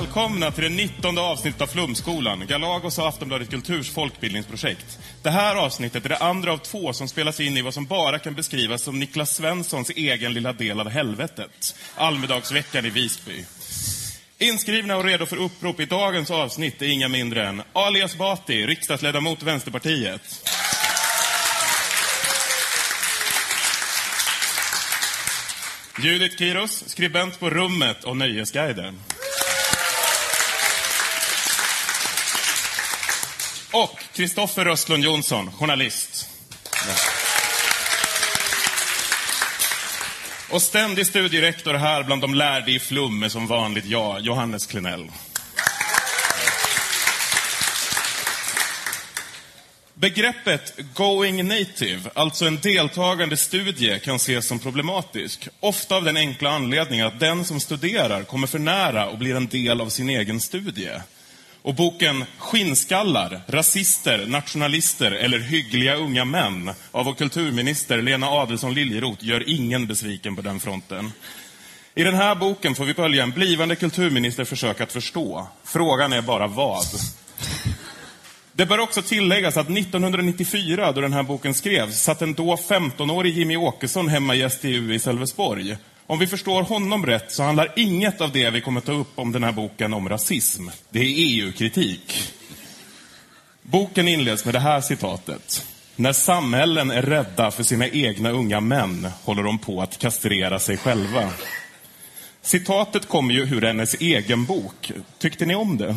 Välkomna till det 19 avsnittet av Flumskolan, Galagos och Aftonbladet Kulturs folkbildningsprojekt. Det här avsnittet är det andra av två som spelas in i vad som bara kan beskrivas som Niklas Svenssons egen lilla del av helvetet. Almedagsveckan i Visby. Inskrivna och redo för upprop i dagens avsnitt är inga mindre än Ali Bati, riksdagsledamot Vänsterpartiet. Judith Kiros, skribent på Rummet och Nöjesguiden. Och Kristoffer Röstlund Jonsson, journalist. Och ständig studierektor här bland de lärde i flum är som vanligt jag, Johannes Klenell. Begreppet going native, alltså en deltagande studie, kan ses som problematisk. Ofta av den enkla anledningen att den som studerar kommer för nära och blir en del av sin egen studie. Och boken Skinnskallar, rasister, nationalister eller hyggliga unga män av vår kulturminister Lena Adelsohn Liljeroth gör ingen besviken på den fronten. I den här boken får vi följa en blivande kulturminister försöka att förstå. Frågan är bara vad. Det bör också tilläggas att 1994, då den här boken skrevs, satt en då 15-årig Jimmy Åkesson hemma i STU i Sölvesborg. Om vi förstår honom rätt så handlar inget av det vi kommer ta upp om den här boken om rasism. Det är EU-kritik. Boken inleds med det här citatet. När samhällen är rädda för sina egna unga män håller de på att kastrera sig själva. Citatet kommer ju ur hennes egen bok. Tyckte ni om det?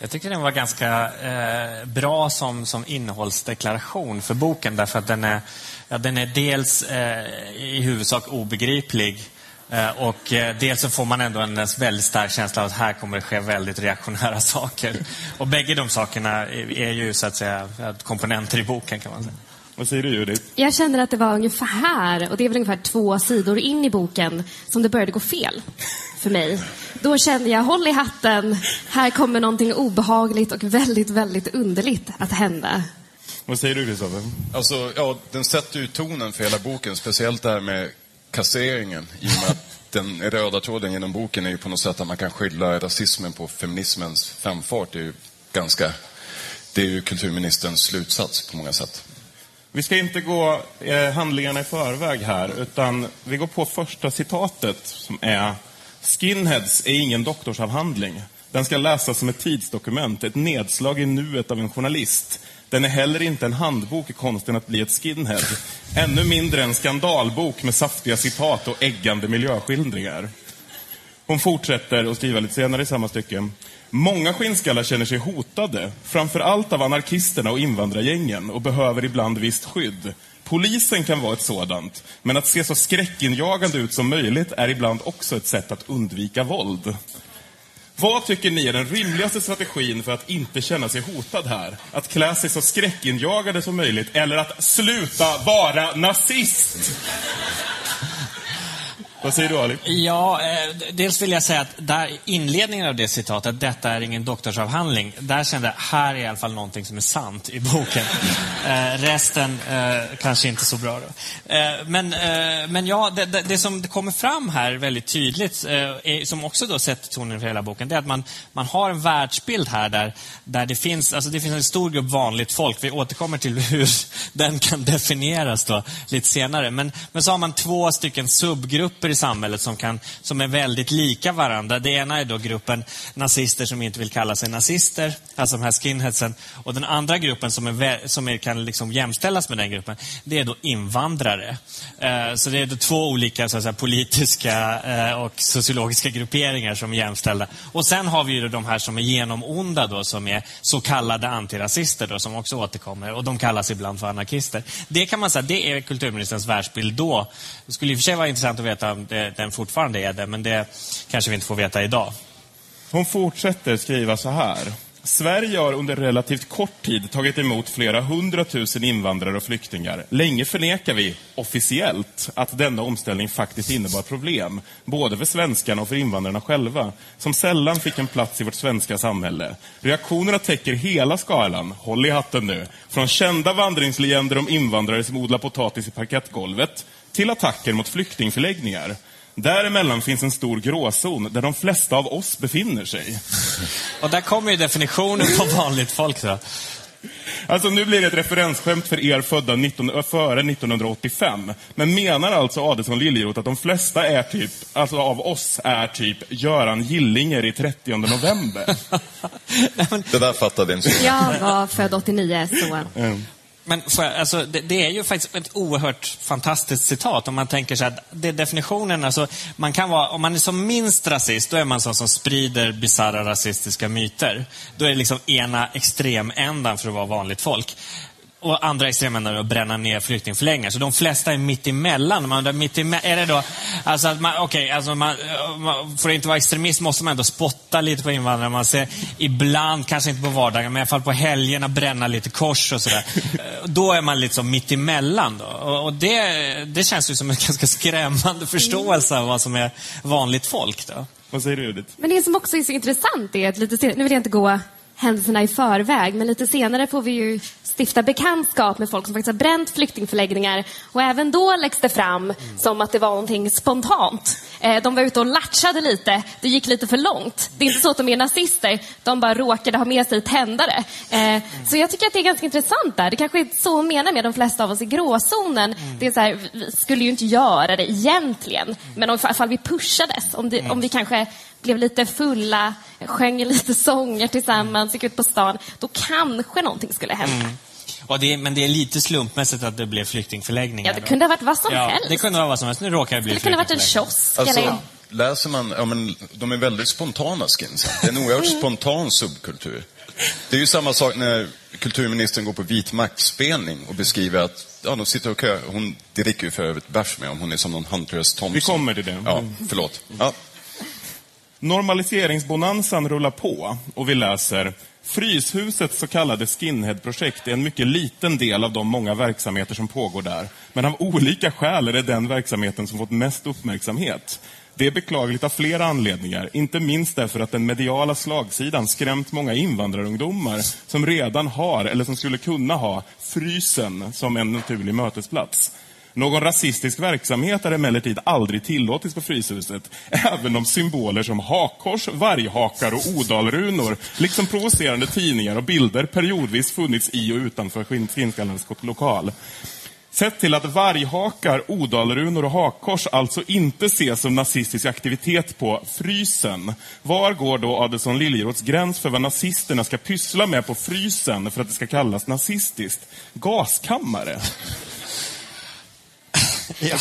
Jag tyckte den var ganska eh, bra som, som innehållsdeklaration för boken därför att den är, ja, den är dels eh, i huvudsak obegriplig eh, och eh, dels så får man ändå en väldigt stark känsla av att här kommer det ske väldigt reaktionära saker. Och bägge de sakerna är, är ju så att säga komponenter i boken kan man säga. Vad säger du Judith? Jag känner att det var ungefär här, och det är väl ungefär två sidor in i boken, som det började gå fel för mig. Då kände jag, håll i hatten, här kommer någonting obehagligt och väldigt, väldigt underligt att hända. Vad säger du Kristoffer? Alltså, ja, den sätter ju tonen för hela boken, speciellt det här med kasseringen. I och med att den röda tråden genom boken är ju på något sätt att man kan skylla rasismen på feminismens framfart. Det är ju ganska... Det är ju kulturministerns slutsats på många sätt. Vi ska inte gå eh, handlingarna i förväg här, utan vi går på första citatet som är Skinheads är ingen doktorsavhandling. Den ska läsas som ett tidsdokument, ett nedslag i nuet av en journalist. Den är heller inte en handbok i konsten att bli ett skinhead. Ännu mindre en skandalbok med saftiga citat och äggande miljöskildringar. Hon fortsätter att skriva lite senare i samma stycke. Många skinnskallar känner sig hotade, framför allt av anarkisterna och invandrargängen och behöver ibland visst skydd. Polisen kan vara ett sådant, men att se så skräckinjagande ut som möjligt är ibland också ett sätt att undvika våld. Vad tycker ni är den rimligaste strategin för att inte känna sig hotad här? Att klä sig så skräckinjagande som möjligt eller att sluta vara nazist? Vad säger du Ali? Ja, eh, dels vill jag säga att där, inledningen av det citatet, detta är ingen doktorsavhandling, där kände jag, här är i alla fall någonting som är sant i boken. Eh, resten eh, kanske inte så bra. Då. Eh, men, eh, men ja, det, det, det, som kommer fram här väldigt tydligt, är, som också då sätter tonen för hela boken, det är att man, man har en världsbild här där, där det, finns, alltså det finns en stor grupp vanligt folk. Vi återkommer till hur den kan definieras då, lite senare. Men, men så har man två stycken subgrupper i samhället som, kan, som är väldigt lika varandra. Det ena är då gruppen nazister som inte vill kalla sig nazister, alltså de här skinheadsen. Och den andra gruppen som, är, som är, kan liksom jämställas med den gruppen, det är då invandrare. Eh, så det är då två olika så att säga, politiska eh, och sociologiska grupperingar som är jämställda. Och sen har vi ju de här som är genomonda då, som är så kallade antirasister då, som också återkommer. Och de kallas ibland för anarkister. Det kan man säga, det är kulturministerns världsbild då. Det skulle i och för sig vara intressant att veta om det, den fortfarande är det, men det kanske vi inte får veta idag. Hon fortsätter skriva så här. Sverige har under relativt kort tid tagit emot flera hundratusen invandrare och flyktingar. Länge förnekar vi, officiellt, att denna omställning faktiskt innebar problem. Både för svenskarna och för invandrarna själva, som sällan fick en plats i vårt svenska samhälle. Reaktionerna täcker hela skalan, håll i hatten nu, från kända vandringslegender om invandrare som odlar potatis i parkettgolvet, till attacker mot flyktingförläggningar. Däremellan finns en stor gråzon där de flesta av oss befinner sig. Och där kommer ju definitionen på vanligt folk. Så. Alltså nu blir det ett referensskämt för er födda 19, äh, före 1985. Men menar alltså Adelsson Liljeroth att de flesta är typ, alltså av oss är typ Göran Gillinger i 30 november? Det där fattade inte så. Jag var född 89, så... Men får jag, alltså, det, det, är ju faktiskt ett oerhört fantastiskt citat om man tänker sig att det, definitionen, alltså, man kan vara, om man är som minst rasist, då är man sån som sprider bisarra rasistiska myter. Då är det liksom ena extremändan för att vara vanligt folk och andra extremändar att bränna ner flyktingförläggningar. Så de flesta är mitt emellan. Man, mitt eme är det då, alltså att man, okay, alltså man, man, för att inte vara extremist måste man ändå spotta lite på invandrare. Man ser ibland, kanske inte på vardagen, men i alla fall på helgerna bränna lite kors och sådär. då är man liksom mitt emellan. Då. Och, och det, det känns ju som en ganska skrämmande förståelse av vad som är vanligt folk. Då. Vad säger du Judith? Men det som också är så intressant är att lite senare, nu vill jag inte gå händelserna i förväg, men lite senare får vi ju stifta bekantskap med folk som faktiskt har bränt flyktingförläggningar. Och även då läggs det fram som att det var någonting spontant. Eh, de var ute och latchade lite, det gick lite för långt. Det är inte så att de är nazister, de bara råkade ha med sig tändare. Eh, så jag tycker att det är ganska intressant där. Det kanske är så hon menar med de flesta av oss i gråzonen. Det är så här, vi skulle ju inte göra det egentligen, men om fall vi pushades, om, det, om vi kanske blev lite fulla, sjöng lite sånger tillsammans, gick ut på stan, då kanske någonting skulle hända. Mm. Och det, men det är lite slumpmässigt att det blev flyktingförläggningar. Ja, det kunde ha varit vad som ja, helst. Det kunde vara vad som helst. Nu råkar det bli Det kunde ha varit en kiosk. Alltså, eller... läser man, ja men de är väldigt spontana skinsen. Det är en oerhört Mm. spontan subkultur. Det är ju samma sak när kulturministern går på vit maktspelning och beskriver att ja, de sitter och kör. Hon dricker ju för övrigt bärs med om hon är som någon Hunter S. Thompson. Vi kommer till det. Ja, förlåt. Ja. Normaliseringsbonanzan rullar på och vi läser Fryshusets så kallade skinheadprojekt är en mycket liten del av de många verksamheter som pågår där. Men av olika skäl är det den verksamheten som fått mest uppmärksamhet. Det är beklagligt av flera anledningar, inte minst därför att den mediala slagsidan skrämt många invandrarungdomar som redan har, eller som skulle kunna ha, frysen som en naturlig mötesplats. Någon rasistisk verksamhet är emellertid aldrig tillåtits på Fryshuset, även om symboler som hakkors, varghakar och odalrunor, liksom provocerande tidningar och bilder periodvis funnits i och utanför skinnskallens lokal. Sett till att varghakar, odalrunor och hakkors alltså inte ses som nazistisk aktivitet på Frysen. Var går då Adelsohn Liljeroths gräns för vad nazisterna ska pyssla med på Frysen för att det ska kallas nazistiskt? Gaskammare? Ja.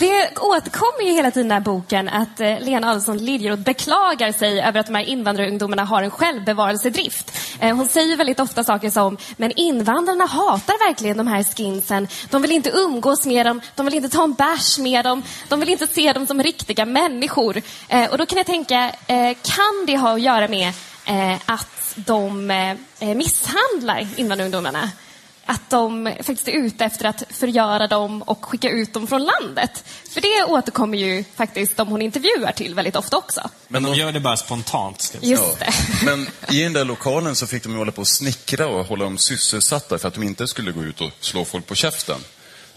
Det återkommer ju hela tiden i den här boken att eh, Lena Adelsohn Liljeroth beklagar sig över att de här invandrarungdomarna har en självbevarelsedrift. Eh, hon säger väldigt ofta saker som, men invandrarna hatar verkligen de här skinsen. De vill inte umgås med dem, de vill inte ta en bärs med dem, de vill inte se dem som riktiga människor. Eh, och då kan jag tänka, kan det ha att göra med att de misshandlar invandrarungdomarna? Att de faktiskt är ute efter att förgöra dem och skicka ut dem från landet. För det återkommer ju faktiskt de hon intervjuar till väldigt ofta också. Men de gör det bara spontant. Ska vi säga. Just det. Men i den där lokalen så fick de ju hålla på och snickra och hålla dem sysselsatta för att de inte skulle gå ut och slå folk på käften.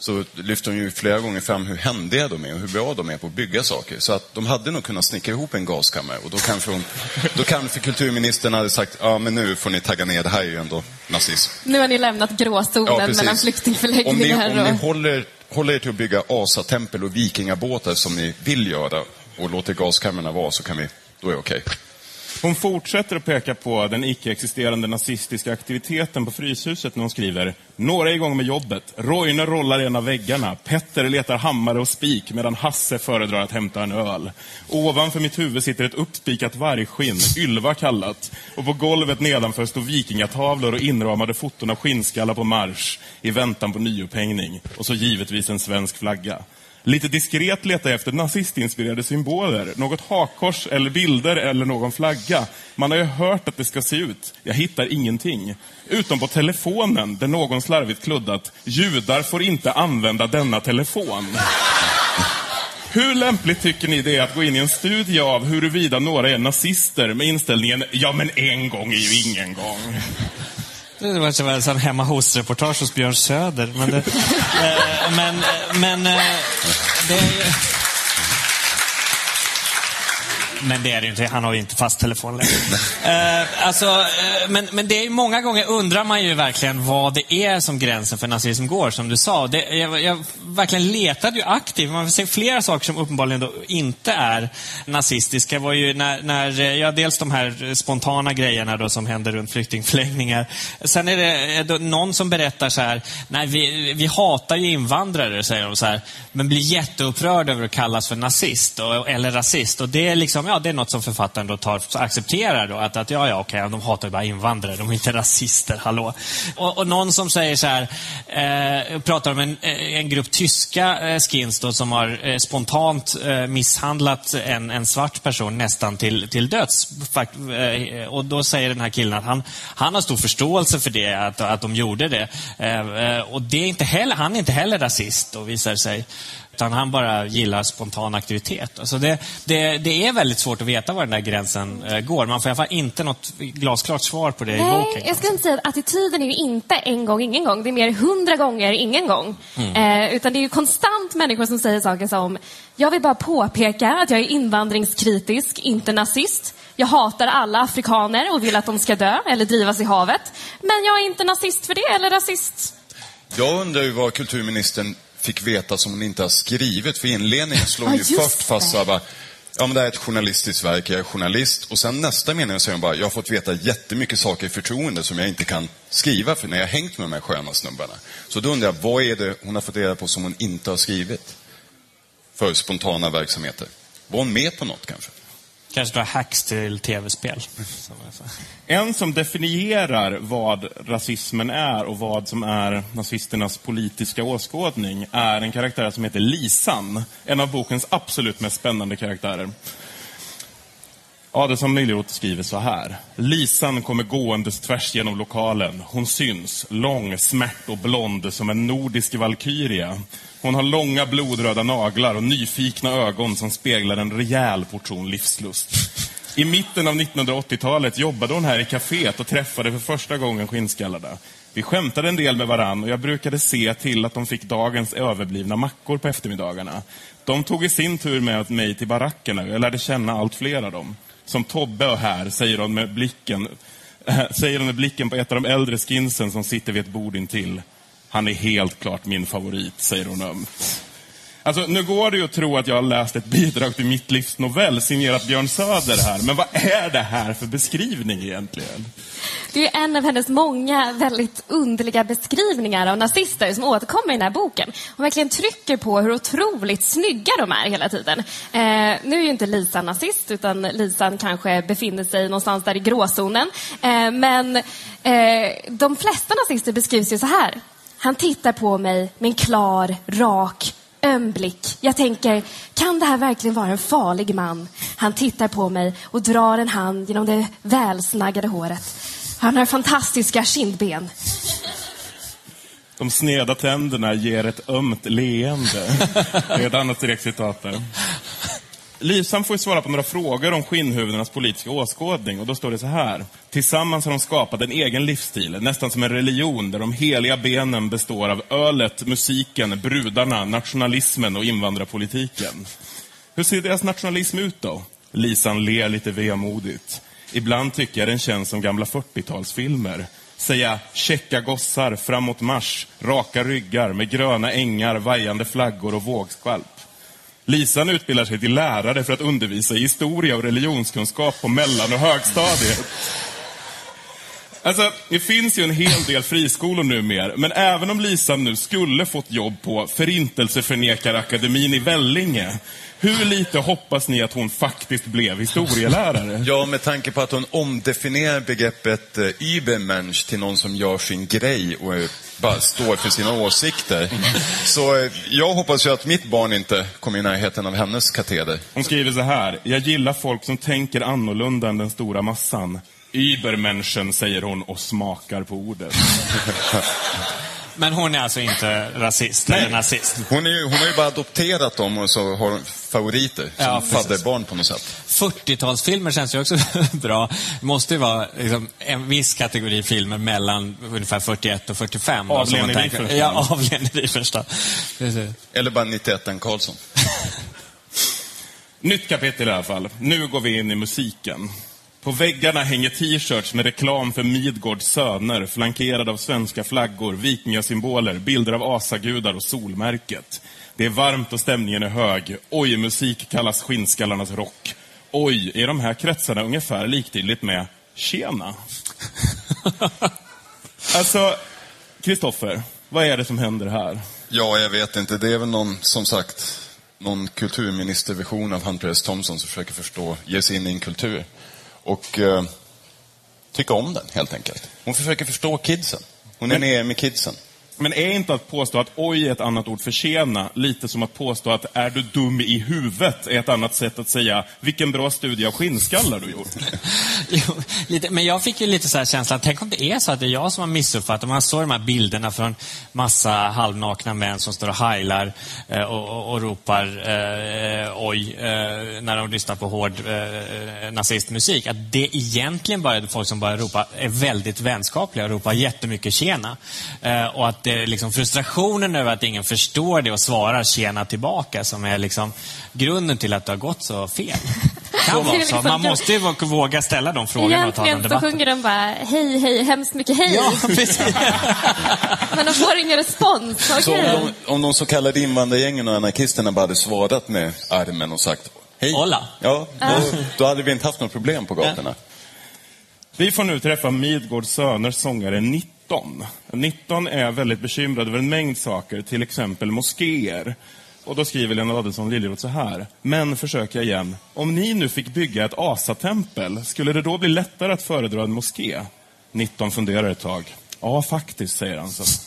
Så lyfter de ju flera gånger fram hur händiga de är och hur bra de är på att bygga saker. Så att de hade nog kunnat snickra ihop en gaskammare och då kanske, hon, då kanske kulturministern hade sagt, ja men nu får ni tagga ner, det här är ju ändå nazism. Nu har ni lämnat gråzonen precis. mellan Om ni, flyktingförläggningar om ni och... håller, håller er till att bygga asatempel och vikingabåtar som ni vill göra och låter gaskamrarna vara så kan vi, då är det okej. Hon fortsätter att peka på den icke-existerande nazistiska aktiviteten på Fryshuset när hon skriver Några är igång med jobbet. Roine rollar ena en av väggarna. Petter letar hammare och spik medan Hasse föredrar att hämta en öl. Ovanför mitt huvud sitter ett uppspikat vargskinn, Ylva kallat. Och på golvet nedanför står vikingatavlor och inramade foton av skinnskallar på marsch i väntan på nyupphängning. Och så givetvis en svensk flagga. Lite diskret letar jag efter nazistinspirerade symboler. Något hakkors eller bilder eller någon flagga. Man har ju hört att det ska se ut. Jag hittar ingenting. Utom på telefonen där någon slarvigt kluddat. Judar får inte använda denna telefon. Hur lämpligt tycker ni det är att gå in i en studie av huruvida några är nazister med inställningen ja men en gång är ju ingen gång. Det var som en sån hemma hos-reportage hos Björn Söder. Men det, eh, men, eh, men eh, det är ju... Men det är det ju inte. Han har ju inte fast telefon längre. Eh, alltså, eh, men, men det är många gånger undrar man ju verkligen vad det är som gränsen för nazism går, som du sa. Det, jag, jag verkligen letade ju aktivt. Man ser flera saker som uppenbarligen då inte är nazistiska. Det var ju när, när, eh, ja, dels de här spontana grejerna då som händer runt flyktingförläggningar. Sen är det eh, då någon som berättar så här, nej vi, vi hatar ju invandrare, säger de så här, men blir jätteupprörd över att kallas för nazist och, eller rasist. Och det är liksom, ja, det är något som författaren då tar, accepterar då, att, att ja, ja, okej, de hatar ju bara invandrare, de är inte rasister, hallå. Och, och någon som säger så här, eh, pratar om en, eh, en grupp tyska eh, skins då, som har eh, spontant eh, misshandlat en, en svart person nästan till, till döds. Fakt, eh, och då säger den här killen att han, han har stor förståelse för det, att, att de gjorde det. Eh, och det är inte heller, han är inte heller rasist, då visar sig. Utan han bara gillar spontan aktivitet. Alltså det, det, det är väldigt svårt att veta var den där gränsen eh, går. Man får i alla fall inte något glasklart svar på det i Nej, boken. jag skulle inte säga att attityden är ju inte en gång, ingen gång. Det är mer hundra gånger, ingen gång. Eh, utan det är ju konstant människor som säger saker som, jag vill bara påpeka att jag är invandringskritisk, inte nazist. Jag hatar alla afrikaner och vill att de ska dö eller drivas i havet. Men jag är inte nazist för det, eller rasist. Jag undrar ju vad kulturministern fick veta som hon inte har skrivit. För inledningen slår Ja, ju först fast så här bara, ja men det här är ett journalistiskt verk, jag är journalist. Och sen nästa mening säger hon bara, jag har fått veta jättemycket saker i förtroende som jag inte kan skriva för när jag har hängt med de här sköna snubbarna. Så då undrar jag, vad är det hon har fått reda på som hon inte har skrivit? För spontana verksamheter. Var hon med på något kanske? Kanske några hacks till tv-spel. En som definierar vad rasismen är och vad som är nazisternas politiska åskådning är en karaktär som heter Lisan. En av bokens absolut mest spännande karaktärer. Adelsson Liljeroth skriver så här. Lisan kommer gåendes tvärs genom lokalen. Hon syns, lång, smärt och blond som en nordisk valkyria. Hon har långa blodröda naglar och nyfikna ögon som speglar en rejäl portion livslust. I mitten av 1980-talet jobbade hon här i kaféet och träffade för första gången skinnskallarna. Vi skämtade en del med varann och jag brukade se till att de fick dagens överblivna mackor på eftermiddagarna. De tog i sin tur med mig till barackerna och jag lärde känna allt fler av dem. Som Tobbe och här, säger hon med blicken, säger hon med blicken på ett av de äldre skinsen som sitter vid ett bord intill. Han är helt klart min favorit, säger hon ömt. Alltså, nu går det ju att tro att jag har läst ett bidrag till mitt livs novell signerat Björn Söder här. Men vad är det här för beskrivning egentligen? Det är ju en av hennes många väldigt underliga beskrivningar av nazister som återkommer i den här boken. Hon verkligen trycker på hur otroligt snygga de är hela tiden. Eh, nu är ju inte Lisa nazist, utan Lisan kanske befinner sig någonstans där i gråzonen. Eh, men eh, de flesta nazister beskrivs ju så här. Han tittar på mig med en klar, rak öm blick. Jag tänker, kan det här verkligen vara en farlig man? Han tittar på mig och drar en hand genom det välsnaggade håret. Han har fantastiska kindben. De sneda tänderna ger ett ömt leende. Det är ett annat direkt citat där. Lisan får ju svara på några frågor om skinnhuvudenas politiska åskådning och då står det så här. Tillsammans har de skapat en egen livsstil, nästan som en religion där de heliga benen består av ölet, musiken, brudarna, nationalismen och invandrarpolitiken. Hur ser deras nationalism ut då? Lisan ler lite vemodigt. Ibland tycker jag den känns som gamla 40-talsfilmer. Säga käcka gossar framåt mars, raka ryggar med gröna ängar, vajande flaggor och vågskvalp. Lisan utbildar sig till lärare för att undervisa i historia och religionskunskap på mellan och högstadiet. Alltså, det finns ju en hel del friskolor numera, men även om Lisan nu skulle fått jobb på Förintelseförnekarakademin i Vellinge, hur lite hoppas ni att hon faktiskt blev historielärare? Ja, med tanke på att hon omdefinierar begreppet eh, Übermensch till någon som gör sin grej och eh, bara står för sina åsikter. Så eh, jag hoppas ju att mitt barn inte kommer i närheten av hennes kateder. Hon skriver så här. Jag gillar folk som tänker annorlunda än den stora massan. Übermenschen, säger hon och smakar på ordet. Men hon är alltså inte rasist Nej. eller nazist? Hon, är ju, hon har ju bara adopterat dem och så har hon favoriter som Ja, fadderbarn på något sätt. 40-talsfilmer känns ju också bra. Det måste ju vara liksom, en viss kategori filmer mellan ungefär 41 och 45. då, som man Avläneri tänker- första. Ja, avläneri första. Precis. Eller bara 91 Karlsson. Nytt kapitel i alla fall. Nu går vi in i musiken. På väggarna hänger t-shirts med reklam för Midgårds söner, flankerade av svenska flaggor, vikingasymboler, bilder av asagudar och solmärket. Det är varmt och stämningen är hög. Oj, musik kallas skinnskallarnas rock. Oj, är de här kretsarna ungefär liktydigt med tjena? alltså, Kristoffer, vad är det som händer här? Ja, jag vet inte. Det är väl någon, som sagt, någon kulturministerversion av Hunter S. Thompson som försöker förstå, ge sig in i en kultur. Och eh, tycka om den, helt enkelt. Hon försöker förstå kidsen. Hon är Men- med kidsen. Men är inte att påstå att oj är ett annat ord för tjena, lite som att påstå att är du dum i huvudet är ett annat sätt att säga vilken bra studie av skinnskallar du gjort? Jo, lite, men jag fick ju lite så här känslan, tänk om det är så att det är jag som har missuppfattat. Man såg de här bilderna från massa halvnakna män som står och heilar eh, och, och, och ropar eh, oj eh, när de lyssnar på hård eh, nazistmusik. Att det egentligen bara är folk som bara ropar, är väldigt vänskapliga och ropar jättemycket tjena. Eh, och att det är liksom frustrationen över att ingen förstår det och svarar tjena tillbaka som är liksom grunden till att det har gått så fel. Kan vara så. liksom- Man måste ju våga- våga ställa de frågorna och ta den Egentligen så debatten. sjunger de bara hej, hej, hemskt mycket hej. Ja, precis. Men de får ingen respons. Okej. Så om de, om de så kallade invandrargängen och anarkisterna bara hade svarat med armen och sagt hej. Hola. Ja, då, då hade vi inte haft något problem på gatorna. Vi får nu träffa Midgårds söners sångare 19. 19 är väldigt bekymrad över en mängd saker, till exempel moskéer. Och då skriver Lena Adelsohn Liljeroth så här. Men försöker jag igen. Om ni nu fick bygga ett asatempel, skulle det då bli lättare att föredra en moské? 19 funderar ett tag. Ja, faktiskt, säger han så.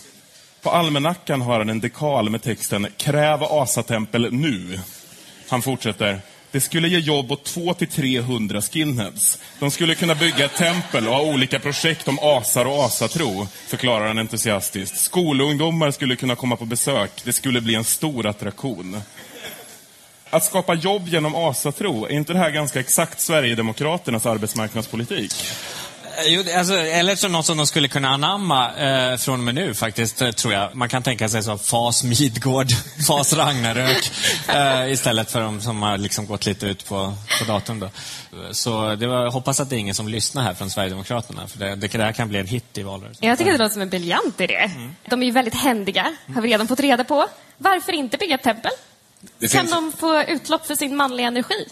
På almanackan har han en dekal med texten Kräv asatempel nu. Han fortsätter. Det skulle ge jobb åt 200-300 skinheads. De skulle kunna bygga ett tempel och ha olika projekt om asar och asatro, förklarar han entusiastiskt. Skolungdomar skulle kunna komma på besök. Det skulle bli en stor attraktion. Att skapa jobb genom asatro, är inte det här ganska exakt Sverigedemokraternas arbetsmarknadspolitik? Jo, det- alltså, eller så något som de skulle kunna anamma eh, från och med nu faktiskt, eh, tror jag. Man kan tänka sig så Fas Midgård, Fas Ragnarök, eh, istället för de som har liksom gått lite ut på, på datorn. Då. Så det var, jag hoppas att det är ingen som lyssnar här från Sverigedemokraterna, för det, det, det här kan bli en hit i valrörelsen. Jag tycker det låter som en briljant idé. De är ju väldigt händiga, har vi redan fått reda på. Varför inte bygga ett tempel? Det, Kan finns, de få utlopp för sin manliga energi?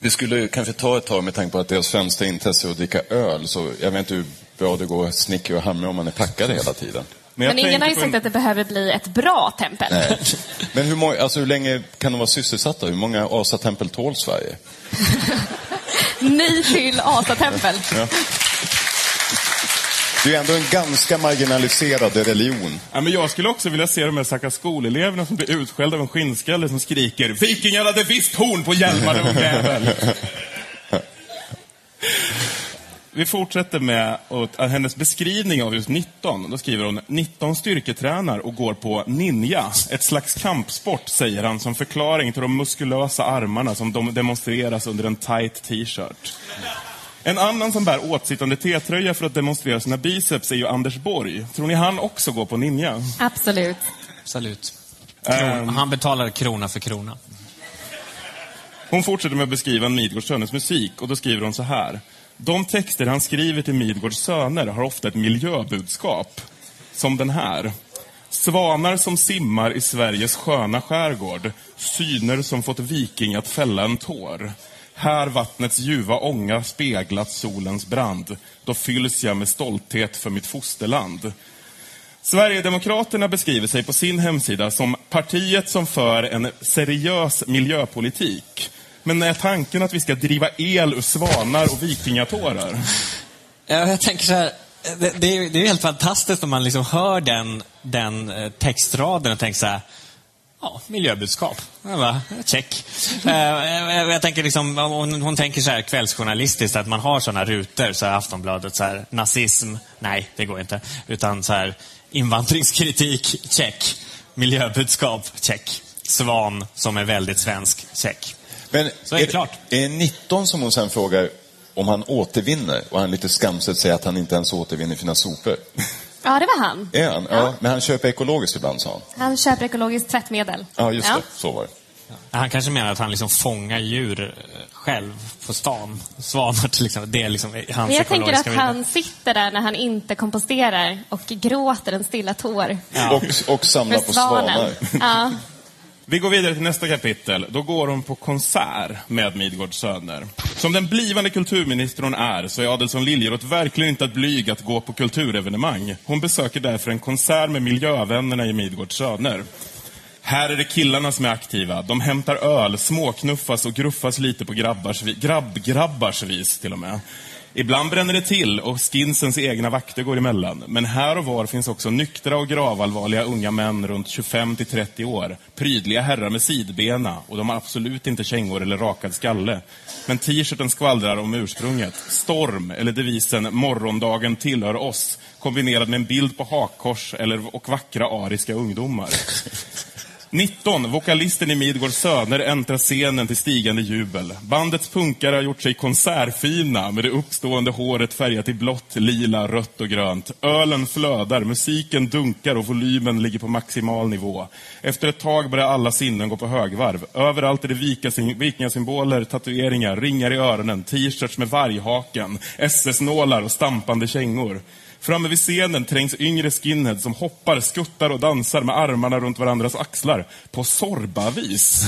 Det skulle kanske ta ett tag med tanke på att deras främsta intresse är att dricka öl. Så jag vet inte hur bra det går att snickra och hamra om man är packad hela tiden. Men, Men ingen har ju sagt en- att det behöver bli ett bra tempel. Nej. Men hur, många, alltså hur länge kan de vara sysselsatta? Hur många asatempel tål Sverige? Nej till asatempel. Det är ändå en ganska marginaliserad religion. Ja, men jag skulle också vilja se de här stackars skoleleverna som blir utskällda av en skinnskalle som skriker Vikingar hade visst horn på hjälmarna, ungjävel! Vi fortsätter med hennes beskrivning av just 19. Då skriver hon 19 styrketränar och går på ninja. Ett slags kampsport, säger han som förklaring till de muskulösa armarna som de demonstreras under en tight t-shirt. En annan som bär åtsittande T-tröja för att demonstrera sina biceps är ju Anders Borg. Tror ni han också går på ninja? Absolut. Absolut. Kron, han betalar krona för krona. Hon fortsätter med att beskriva Midgårds söners musik och då skriver hon så här. De texter han skriver till Midgårds söner har ofta ett miljöbudskap. Som den här. Svanar som simmar i Sveriges sköna skärgård. Syner som fått viking att fälla en tår. Här vattnets ljuva ånga speglat solens brand. Då fylls jag med stolthet för mitt fosterland. Sverigedemokraterna beskriver sig på sin hemsida som partiet som för en seriös miljöpolitik. Men är tanken att vi ska driva el ur svanar och vikingatårar? Ja, jag tänker så här, det, det, är, ju- det är helt fantastiskt om man liksom hör den, den eh, textraden och tänker så här, ja, miljöbudskap. Check. Eh, jag, jag tänker liksom, hon, hon tänker så här kvällsjournalistiskt, att man har såna rutor, så här Aftonbladet, så här, nazism, nej, det går inte. Utan så här, invandringskritik, check. Miljöbudskap, check. Svan, som är väldigt svensk, check. Men Så är det klart. Är 19 som hon sen frågar om han återvinner och han lite skamset säger att han inte ens återvinner sina sopor. Ja, det var han. Är han? Ja. Men han köper ekologiskt ibland, sa han. Han köper ekologiskt tvättmedel. Ja, just det. Så var det. Han kanske menar att han liksom fångar djur eh, själv på stan. Svanar till exempel. Det är liksom hans Men jag tänker att han sitter där när han inte komposterar och gråter en stilla tår. Och, och samlar på svanar. svanen. Ja. Vi går vidare till nästa kapitel. Då går hon på konsert med Midgårds söner. Som den blivande kulturminister hon är så är Adelsohn Liljeroth verkligen inte att blyg att gå på kulturevenemang. Hon besöker därför en konsert med miljövännerna i Midgårds söner. Här är det killarna som är aktiva. De hämtar öl, småknuffas och gruffas lite på grabbars, grabb, grabbars vis till och med. Ibland bränner det till och skinsens egna vakter går emellan. Men här och var finns också nyktra och gravallvarliga unga män runt 25 till 30 år. Prydliga herrar med sidbena och de har absolut inte kängor eller rakad skalle. Men t-shirten skvallrar om ursprunget. Storm, eller devisen “Morgondagen tillhör oss” kombinerad med en bild på hakkors eller, och vackra ariska ungdomar. 19. Vokalisten i Midgårds söner äntrar scenen till stigande jubel. Bandets punkare har gjort sig konsertfina med det uppstående håret färgat i blått, lila, rött och grönt. Ölen flödar, musiken dunkar och volymen ligger på maximal nivå. Efter ett tag börjar alla sinnen gå på högvarv. Överallt är det vikingasymboler, tatueringar, ringar i öronen, t-shirts med varghaken, SS-nålar och stampande kängor. Framme vid scenen trängs yngre skinheads som hoppar, skuttar och dansar med armarna runt varandras axlar. På sorbavis.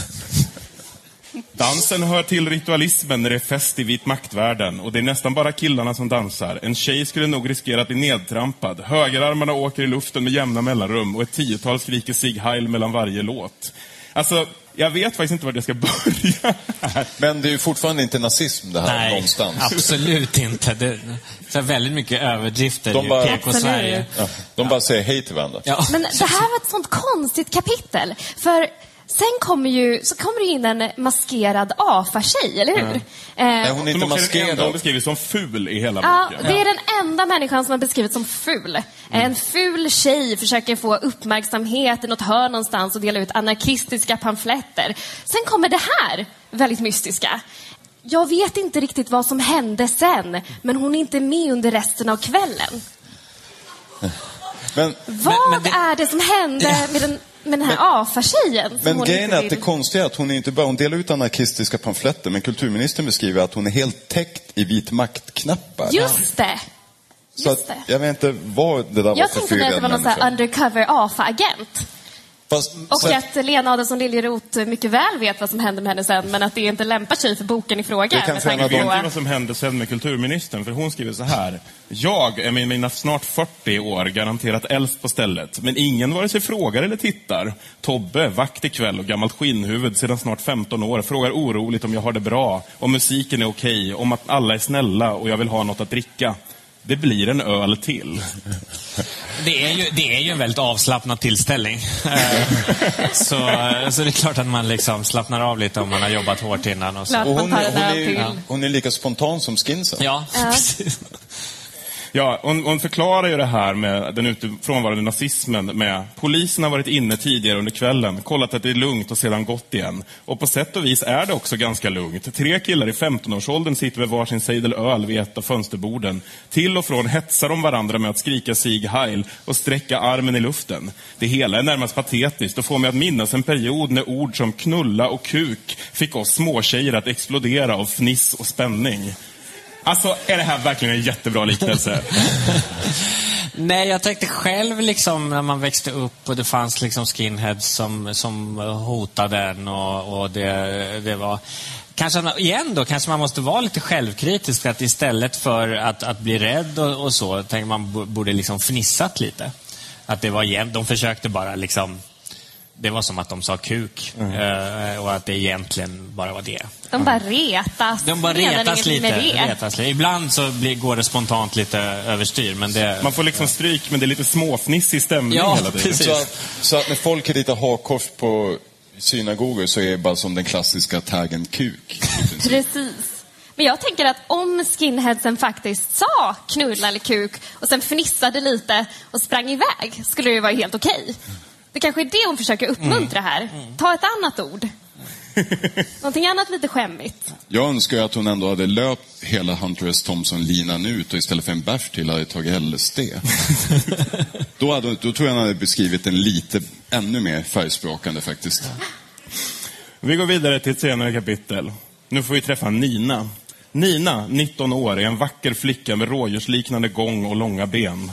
Dansen hör till ritualismen när det är fest i vit maktvärlden och det är nästan bara killarna som dansar. En tjej skulle nog riskera att bli nedtrampad. Högerarmarna åker i luften med jämna mellanrum och ett tiotal skriker Sig Heil mellan varje låt. Alltså, jag vet faktiskt inte vart jag ska börja. Men det är ju fortfarande inte nazism det här Nej, någonstans. absolut inte. Det, här väldigt mycket överdrifter De i PK-Sverige. Ja, de bara säger hej till varandra. Ja. Men det här var ett sånt konstigt kapitel. För sen kommer ju, så kommer det in en maskerad AFA-tjej, eller hur? Nej, Eh, hon är inte enda hon maskerad. beskrivs som ful i hela Ja, boken. det är den enda människan som har beskrivits som ful. En ful tjej försöker få uppmärksamhet i något hörn någonstans och dela ut anarkistiska pamfletter. Sen kommer det här väldigt mystiska. Jag vet inte riktigt vad som hände sen, men hon är inte med under resten av kvällen. Men, Vad men det- är det som hände med den, med den här AFA-tjejen? men grejen är att det konstiga är att hon är inte bara, hon delar ut anarkistiska pamfletter, men kulturministern beskriver att hon är helt täckt i vit makt-knappar. Just det! Så Just att, det. jag vet inte vad det där var Jag för tänkte mig att det var någon undercover AFA-agent. Fast, Och sen- att Lena Adelsohn Liljeroth mycket väl vet vad som hände med henne sen, men att det inte lämpar sig för boken i fråga. Det kanske med tanke av Vet på- vad som hände sen med kulturministern? För hon skriver så här. Jag är med mina snart 40 år garanterat äldst på stället. Men ingen vare sig frågar eller tittar. Tobbe, vakt ikväll och gammalt skinnhuvud sedan snart 15 år, frågar oroligt om jag har det bra, om musiken är okej, om att alla är snälla och jag vill ha något att dricka. Det blir en öl till. Det är, ju, det är ju en väldigt avslappnad tillställning. Eh, så, så det är klart att man liksom slappnar av lite om man har jobbat hårt innan. Och så. Och hon, hon, är, hon är lika spontan som skinsen. Ja, precis. Ja, hon, hon förklarar ju det här med den ute- frånvarande nazismen med polisen har varit inne tidigare under kvällen, kollat att det är lugnt och sedan gått igen. Och på sätt och vis är det också ganska lugnt. Tre killar i 15-årsåldern sitter vid varsin sejdel öl vid ett av fönsterborden. Till och från hetsar de varandra med att skrika Sieg Heil och sträcka armen i luften. Det hela är närmast patetiskt och får mig att minnas en period när ord som knulla och kuk fick oss småtjejer att explodera av fniss och spänning. Alltså, är det här verkligen en jättebra liknelse? Nej, jag tänkte själv liksom när man växte upp och det fanns liksom skinheads som, som hotade en och, och det, det var... Kanske, igen då, kanske man måste vara lite självkritisk. Att istället för att, att bli rädd och, och så, tänker man borde liksom fnissat lite. Att det var jämnt. De försökte bara liksom... Det var som att de sa kuk. eh, och att det egentligen bara var det. De bara retas. De bara retas lite, retas lite. Ibland så blir, går det spontant lite överstyr, men det... Man får liksom stryk, men det är lite småfnissig stämning Ja, hela tiden. precis. Så att, så att när folk ritar hakkors på synagogor så är det bara som den klassiska taggen kuk. Precis. Men jag tänker att om skinheadsen faktiskt sa knulla eller kuk och sen fnissade lite och sprang iväg skulle det ju vara helt okej. Det kanske är det hon försöker uppmuntra här. Ta ett annat ord. Någonting annat lite skämmigt. Jag önskar att hon ändå hade löpt hela Hunter S. Thompson-linan ut och istället för en bärs till hade tagit LSD. då, hade, då tror jag han hade beskrivit den lite ännu mer färgsprakande faktiskt. Vi går vidare till ett senare kapitel. Nu får vi träffa Nina. Nina, 19 år, är en vacker flicka med rådjursliknande gång och långa ben.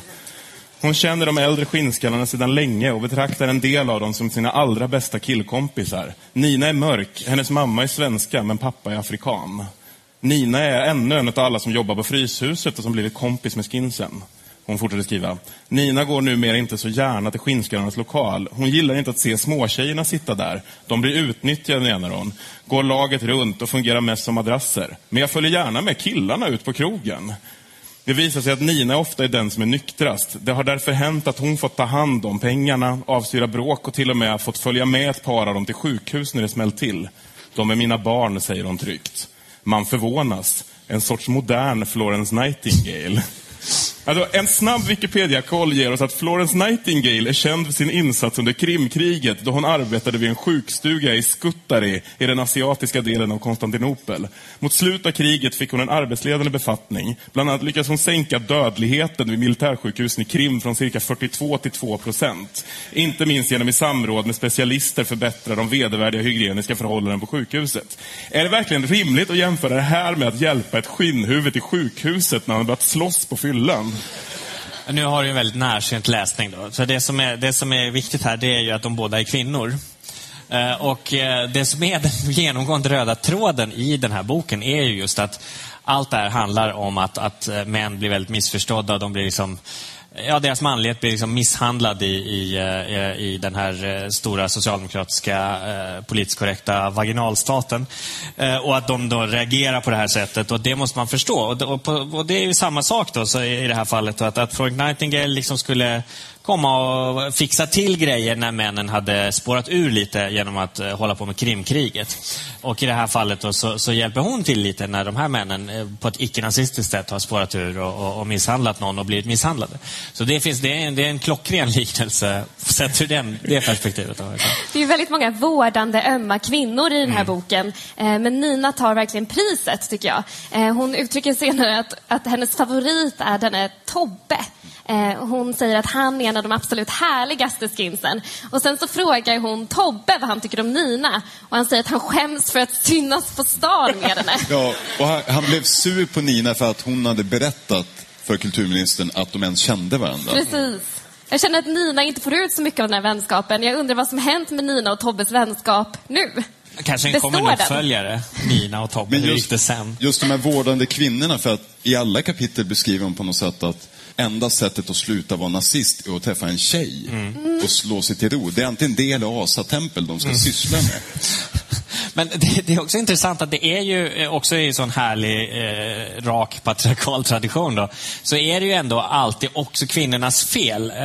Hon känner de äldre skinnskallarna sedan länge och betraktar en del av dem som sina allra bästa killkompisar. Nina är mörk, hennes mamma är svenska men pappa är afrikan. Nina är ännu en av alla som jobbar på Fryshuset och som blivit kompis med skinsen. Hon fortsätter skriva. Nina går numera inte så gärna till skinnskallarnas lokal. Hon gillar inte att se småtjejerna sitta där. De blir utnyttjade, menar hon. Går laget runt och fungerar mest som madrasser. Men jag följer gärna med killarna ut på krogen. Det visar sig att Nina ofta är den som är nyktrast. Det har därför hänt att hon fått ta hand om pengarna, avstyra bråk och till och med fått följa med ett par av dem till sjukhus när det smällt till. De är mina barn, säger hon tryggt. Man förvånas. En sorts modern Florence Nightingale. Alltså, en snabb Wikipedia-koll ger oss att Florence Nightingale är känd för sin insats under Krimkriget då hon arbetade vid en sjukstuga i Skuttari i den asiatiska delen av Konstantinopel. Mot slutet av kriget fick hon en arbetsledande befattning. Bland annat lyckades hon sänka dödligheten vid militärsjukhusen i Krim från cirka 42 till 2 procent. Inte minst genom i samråd med specialister förbättra de vedervärdiga hygieniska förhållandena på sjukhuset. Är det verkligen rimligt att jämföra det här med att hjälpa ett skinnhuvud till sjukhuset när han börjat slåss på fyllan? Nu har du en väldigt närsynt läsning. Då. Så det, som är, det som är viktigt här det är ju att de båda är kvinnor. Eh, och eh, det som är den genomgående röda tråden i den här boken är ju just att allt det här handlar om att, att eh, män blir väldigt missförstådda. De blir liksom, ja, deras manlighet blir liksom misshandlad i, i, eh, i den här eh, stora socialdemokratiska eh, politiskt korrekta vaginalstaten. Eh, Och att de då reagerar på det här sättet och det måste man förstå. Och det, och och det är ju samma sak då så i det här fallet. Att, att Florence Nightingale liksom skulle komma och fixa till grejer när männen hade spårat ur lite genom att eh, hålla på med Krimkriget. Och i det här fallet då, så, så hjälper hon till lite när de här männen eh, på ett icke-nazistiskt sätt har spårat ur och, och, och misshandlat någon och blivit misshandlade. Så det, finns, det, är, en, det är en klockren liknelse sett ur den, det perspektivet. Då. Det är väldigt många vårdande, ömma kvinnor i den här Mm. boken. Eh, Men Nina tar verkligen priset, tycker jag. Hon uttrycker senare att, att hennes favorit är denne Tobbe. Eh, Hon säger att han är en av de absolut härligaste skinsen. Och sen så frågar hon Tobbe vad han tycker om Nina. Och han säger att han skäms för att synas på stan med henne. Ja, och han, han blev sur på Nina för att hon hade berättat för kulturministern att de ens kände varandra. Precis. Jag känner att Nina inte får ut så mycket av den här vänskapen. Jag undrar vad som hänt med Nina och Tobbes vänskap nu. Kanske en kommande den? uppföljare, Nina och Tobbe. Men Hur gick just, det sen? just de här vårdande kvinnorna, för att i alla kapitel beskriver de på något sätt att enda sättet att sluta vara nazist är att träffa en tjej Mm. och slå sig till ro. Det är antingen det eller asatempel de ska syssla med. Men det, det är också intressant att det är ju eh, också i en sån härlig, eh, rak patriarkal tradition då, så är det ju ändå alltid också kvinnornas fel eh,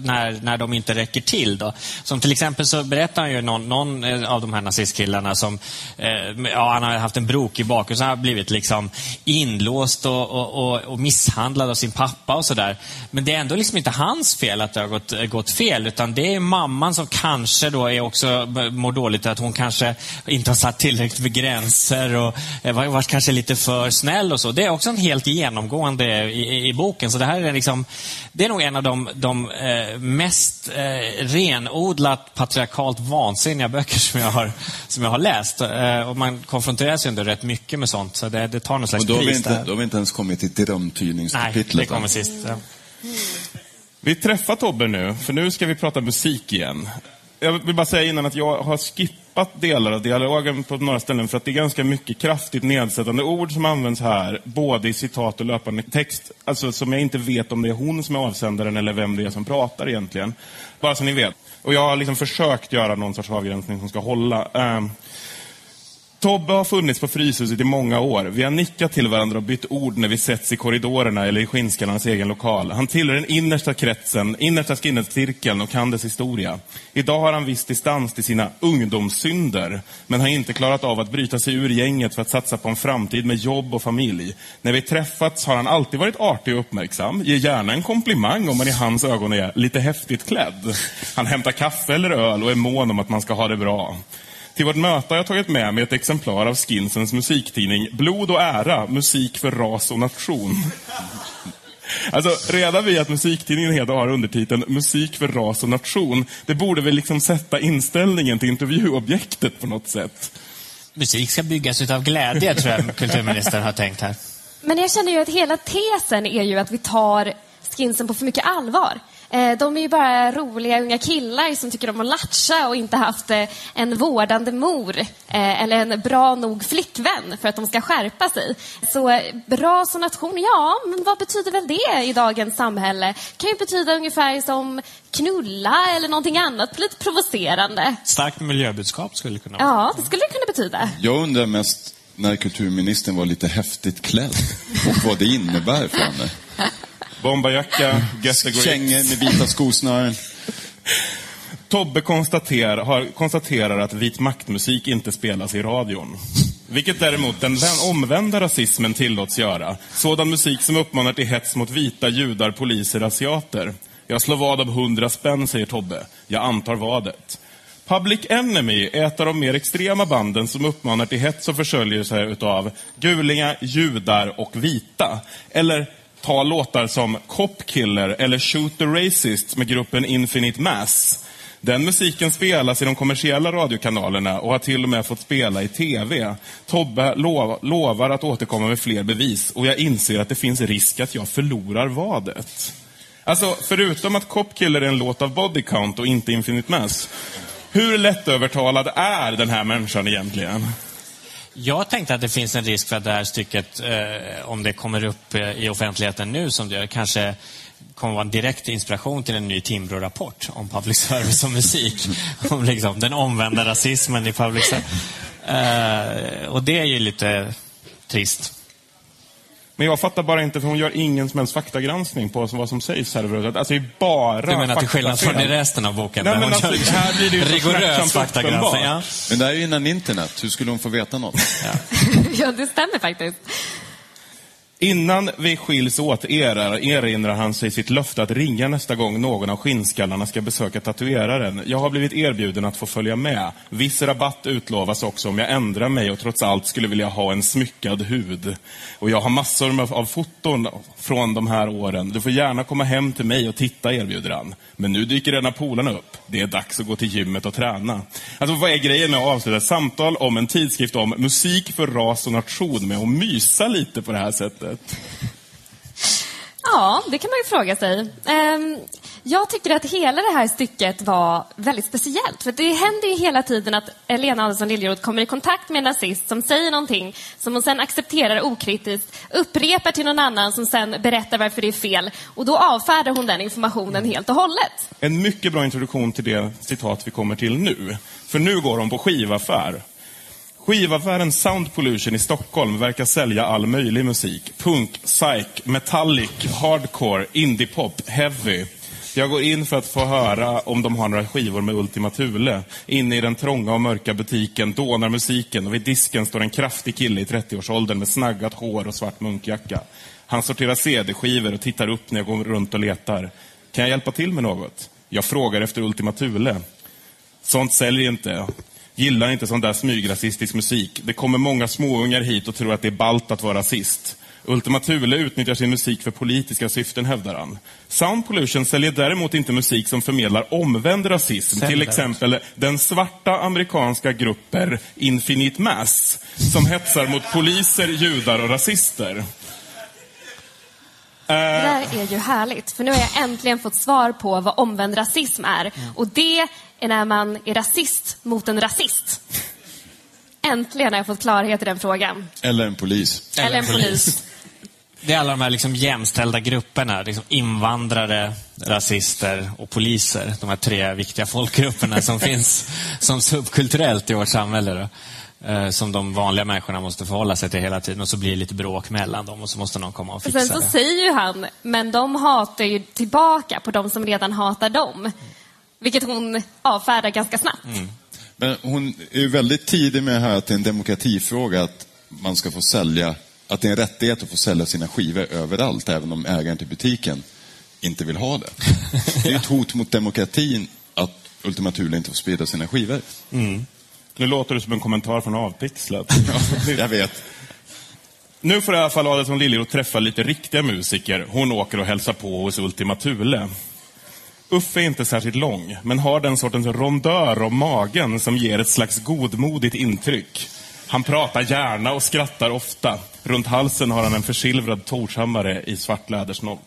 när, när de inte räcker till. Då. Som till exempel så berättar han ju någon, någon eh, av de här nazistkillarna som, eh, ja, han har haft en brokig bakgrund, så han har blivit liksom inlåst och, och, och, och misshandlad av sin pappa och sådär. Men det är ändå liksom inte hans fel att det har gått, gått fel, utan det är mamman som kanske då är också eh, mår dåligt, att hon kanske inte har satt tillräckligt med gränser och eh, var- varit kanske lite för snäll och så. Det är också en helt genomgående i, i, i boken. Så det här är liksom, det är nog en av de, de eh, mest eh, renodlat patriarkalt vansinniga böcker som jag har, som jag har läst. Eh, och man konfronteras ju ändå rätt mycket med sånt, så det, det tar någon slags Och då har, vi pris inte, då har vi inte ens kommit till Nej, drömtydningskapitlet. det kommer sist. Ja. Vi träffar Tobbe nu, för nu ska vi prata musik igen. Jag vill bara säga innan att jag har skippat delar av dialogen på några ställen för att det är ganska mycket kraftigt nedsättande ord som används här, både i citat och löpande text. Alltså som jag inte vet om det är hon som är avsändaren eller vem det är som pratar egentligen. Bara så ni vet. Och jag har liksom försökt göra någon sorts avgränsning som ska hålla. Ehm, Tobbe har funnits på Fryshuset i många år. Vi har nickat till varandra och bytt ord när vi setts i korridorerna eller i Skinnskallarnas egen lokal. Han tillhör den innersta kretsen, innersta skinnescirkeln och kan dess historia. Idag har han viss distans till sina ungdomssynder, men har inte klarat av att bryta sig ur gänget för att satsa på en framtid med jobb och familj. När vi träffats har han alltid varit artig och uppmärksam. Ger gärna en komplimang om man i hans ögon är lite häftigt klädd. Han hämtar kaffe eller öl och är mån om att man ska ha det bra. Till vårt möte har jag tagit med mig ett exemplar av Skinsens musiktidning Blod och ära, musik för ras och nation. Alltså, redan vid att musiktidningen heter har undertiteln Musik för ras och nation, det borde väl liksom sätta inställningen till intervjuobjektet på något sätt. Musik ska byggas utav glädje, tror jag kulturministern har tänkt här. Men jag känner ju att hela tesen är ju att vi tar skinsen på för mycket allvar. Eh, De är ju bara roliga unga killar som tycker om att latcha och inte haft eh, en vårdande mor eh, eller en bra nog flickvän för att de ska skärpa sig. Så bra som nation, ja, men vad betyder väl det i dagens samhälle? kan ju betyda ungefär som knulla eller någonting annat lite provocerande. Starkt miljöbudskap skulle det kunna vara. Ja, det skulle det kunna betyda. Jag undrar mest när kulturministern var lite häftigt klädd och vad det innebär för henne. The grip. Kängor med vita skosnören. Tobbe konstaterar, har, konstaterar att vit maktmusik inte spelas i radion. Vilket däremot den vän- omvända rasismen tillåts göra. Sådan musik som uppmanar till hets mot vita, judar, poliser, asiater. Jag slår vad av hundra spänn, säger Tobbe. Jag antar vadet. Public Enemy är ett av de mer extrema banden som uppmanar till hets och försörjelse utav gulingar, judar och vita. Eller ta låtar som Cop Killer eller Shoot the Racist med gruppen Infinite Mass. Den musiken spelas i de kommersiella radiokanalerna och har till och med fått spela i TV. Tobbe lov, lovar att återkomma med fler bevis och jag inser att det finns risk att jag förlorar vadet. Alltså, förutom att Cop Killer är en låt av Body Count och inte Infinite Mass. Hur lättövertalad är den här människan egentligen? Jag tänkte att det finns en risk för att det här stycket, eh, om det kommer upp eh, i offentligheten nu som det gör, kanske kommer vara en direkt inspiration till en ny Timbro-rapport om public service och musik. om liksom den omvända rasismen i public service. Eh, och det är ju lite trist. Men jag fattar bara inte, för hon gör ingen som helst faktagranskning på vad som sägs här överhuvudtaget. Alltså det är bara Du menar till skillnad från i resten av boken? Nej, men hon alltså, gör här blir det ju rigorös faktagranskning. Ja. Men det här är ju innan internet. Hur skulle hon få veta något? ja, det stämmer faktiskt. Innan vi skiljs åt erinrar han sig sitt löfte att ringa nästa gång någon av skinnskallarna ska besöka tatueraren. Jag har blivit erbjuden att få följa med. Viss rabatt utlovas också om jag ändrar mig och trots allt skulle vilja ha en smyckad hud. Och jag har massor av foton från de här åren. Du får gärna komma hem till mig och titta, erbjuder han. Men nu dyker redan polarna upp. Det är dags att gå till gymmet och träna. Alltså, vad är grejen med att avsluta ett samtal om en tidskrift om musik för ras och nation med att mysa lite på det här sättet? Ja, det kan man ju fråga sig. Ehm, jag tycker att hela det här stycket var väldigt speciellt. För det händer ju hela tiden att Lena Andersson Liljeroth kommer i kontakt med en nazist som säger någonting som hon sen accepterar okritiskt, upprepar till någon annan som sen berättar varför det är fel. Och då avfärdar hon den informationen helt och hållet. En mycket bra introduktion till det citat vi kommer till nu. För nu går de på skivaffär. Skivaffären Sound Pollution i Stockholm verkar sälja all möjlig musik. Punk, psych, metallic, hardcore, indiepop, heavy. Jag går in för att få höra om de har några skivor med Ultima Thule. Inne i den trånga och mörka butiken dånar musiken och vid disken står en kraftig kille i 30-årsåldern med snaggat hår och svart munkjacka. Han sorterar CD-skivor och tittar upp när jag går runt och letar. Kan jag hjälpa till med något? Jag frågar efter Ultima Thule. Sånt säljer inte. Gillar inte sån där smygrasistisk musik. Det kommer många småungar hit och tror att det är balt att vara rasist. Ultima Thule utnyttjar sin musik för politiska syften, hävdar han. Sound Pollution säljer däremot inte musik som förmedlar omvänd rasism. Till exempel den svarta amerikanska gruppen Infinite Mass, som hetsar mot poliser, judar och rasister. Det där är ju härligt, för nu har jag äntligen fått svar på vad omvänd rasism är. Och det är när man är rasist mot en rasist. Äntligen har jag fått klarhet i den frågan. Eller en polis. Eller en polis. Det är alla de här liksom jämställda grupperna. Liksom invandrare, rasister och poliser. De här tre viktiga folkgrupperna som finns som subkulturellt i vårt samhälle. Då. Eh, Som de vanliga människorna måste förhålla sig till hela tiden. Och så blir det lite bråk mellan dem och så måste någon komma och fixa sen så det. säger ju han, men de hatar ju tillbaka på de som redan hatar dem. Vilket hon avfärdar ganska snabbt. Men hon är ju väldigt tidig med här att det är en demokratifråga att man ska få sälja, att det är en rättighet att få sälja sina skivor överallt, även om ägaren till butiken inte vill ha det. Det är ju ett hot mot demokratin att Ultima Thule inte får sprida sina skivor. Nu låter det som en kommentar från Avpixlat. Jag vet. Nu får i alla fall Adelsson Liljeroth träffa lite riktiga musiker. Hon åker och hälsar på hos Ultima Thule. Uffe är inte särskilt lång, men har den sortens rondör om magen som ger ett slags godmodigt intryck. Han pratar gärna och skrattar ofta. Runt halsen har han en försilvrad Torshammare i svart lädersnodd.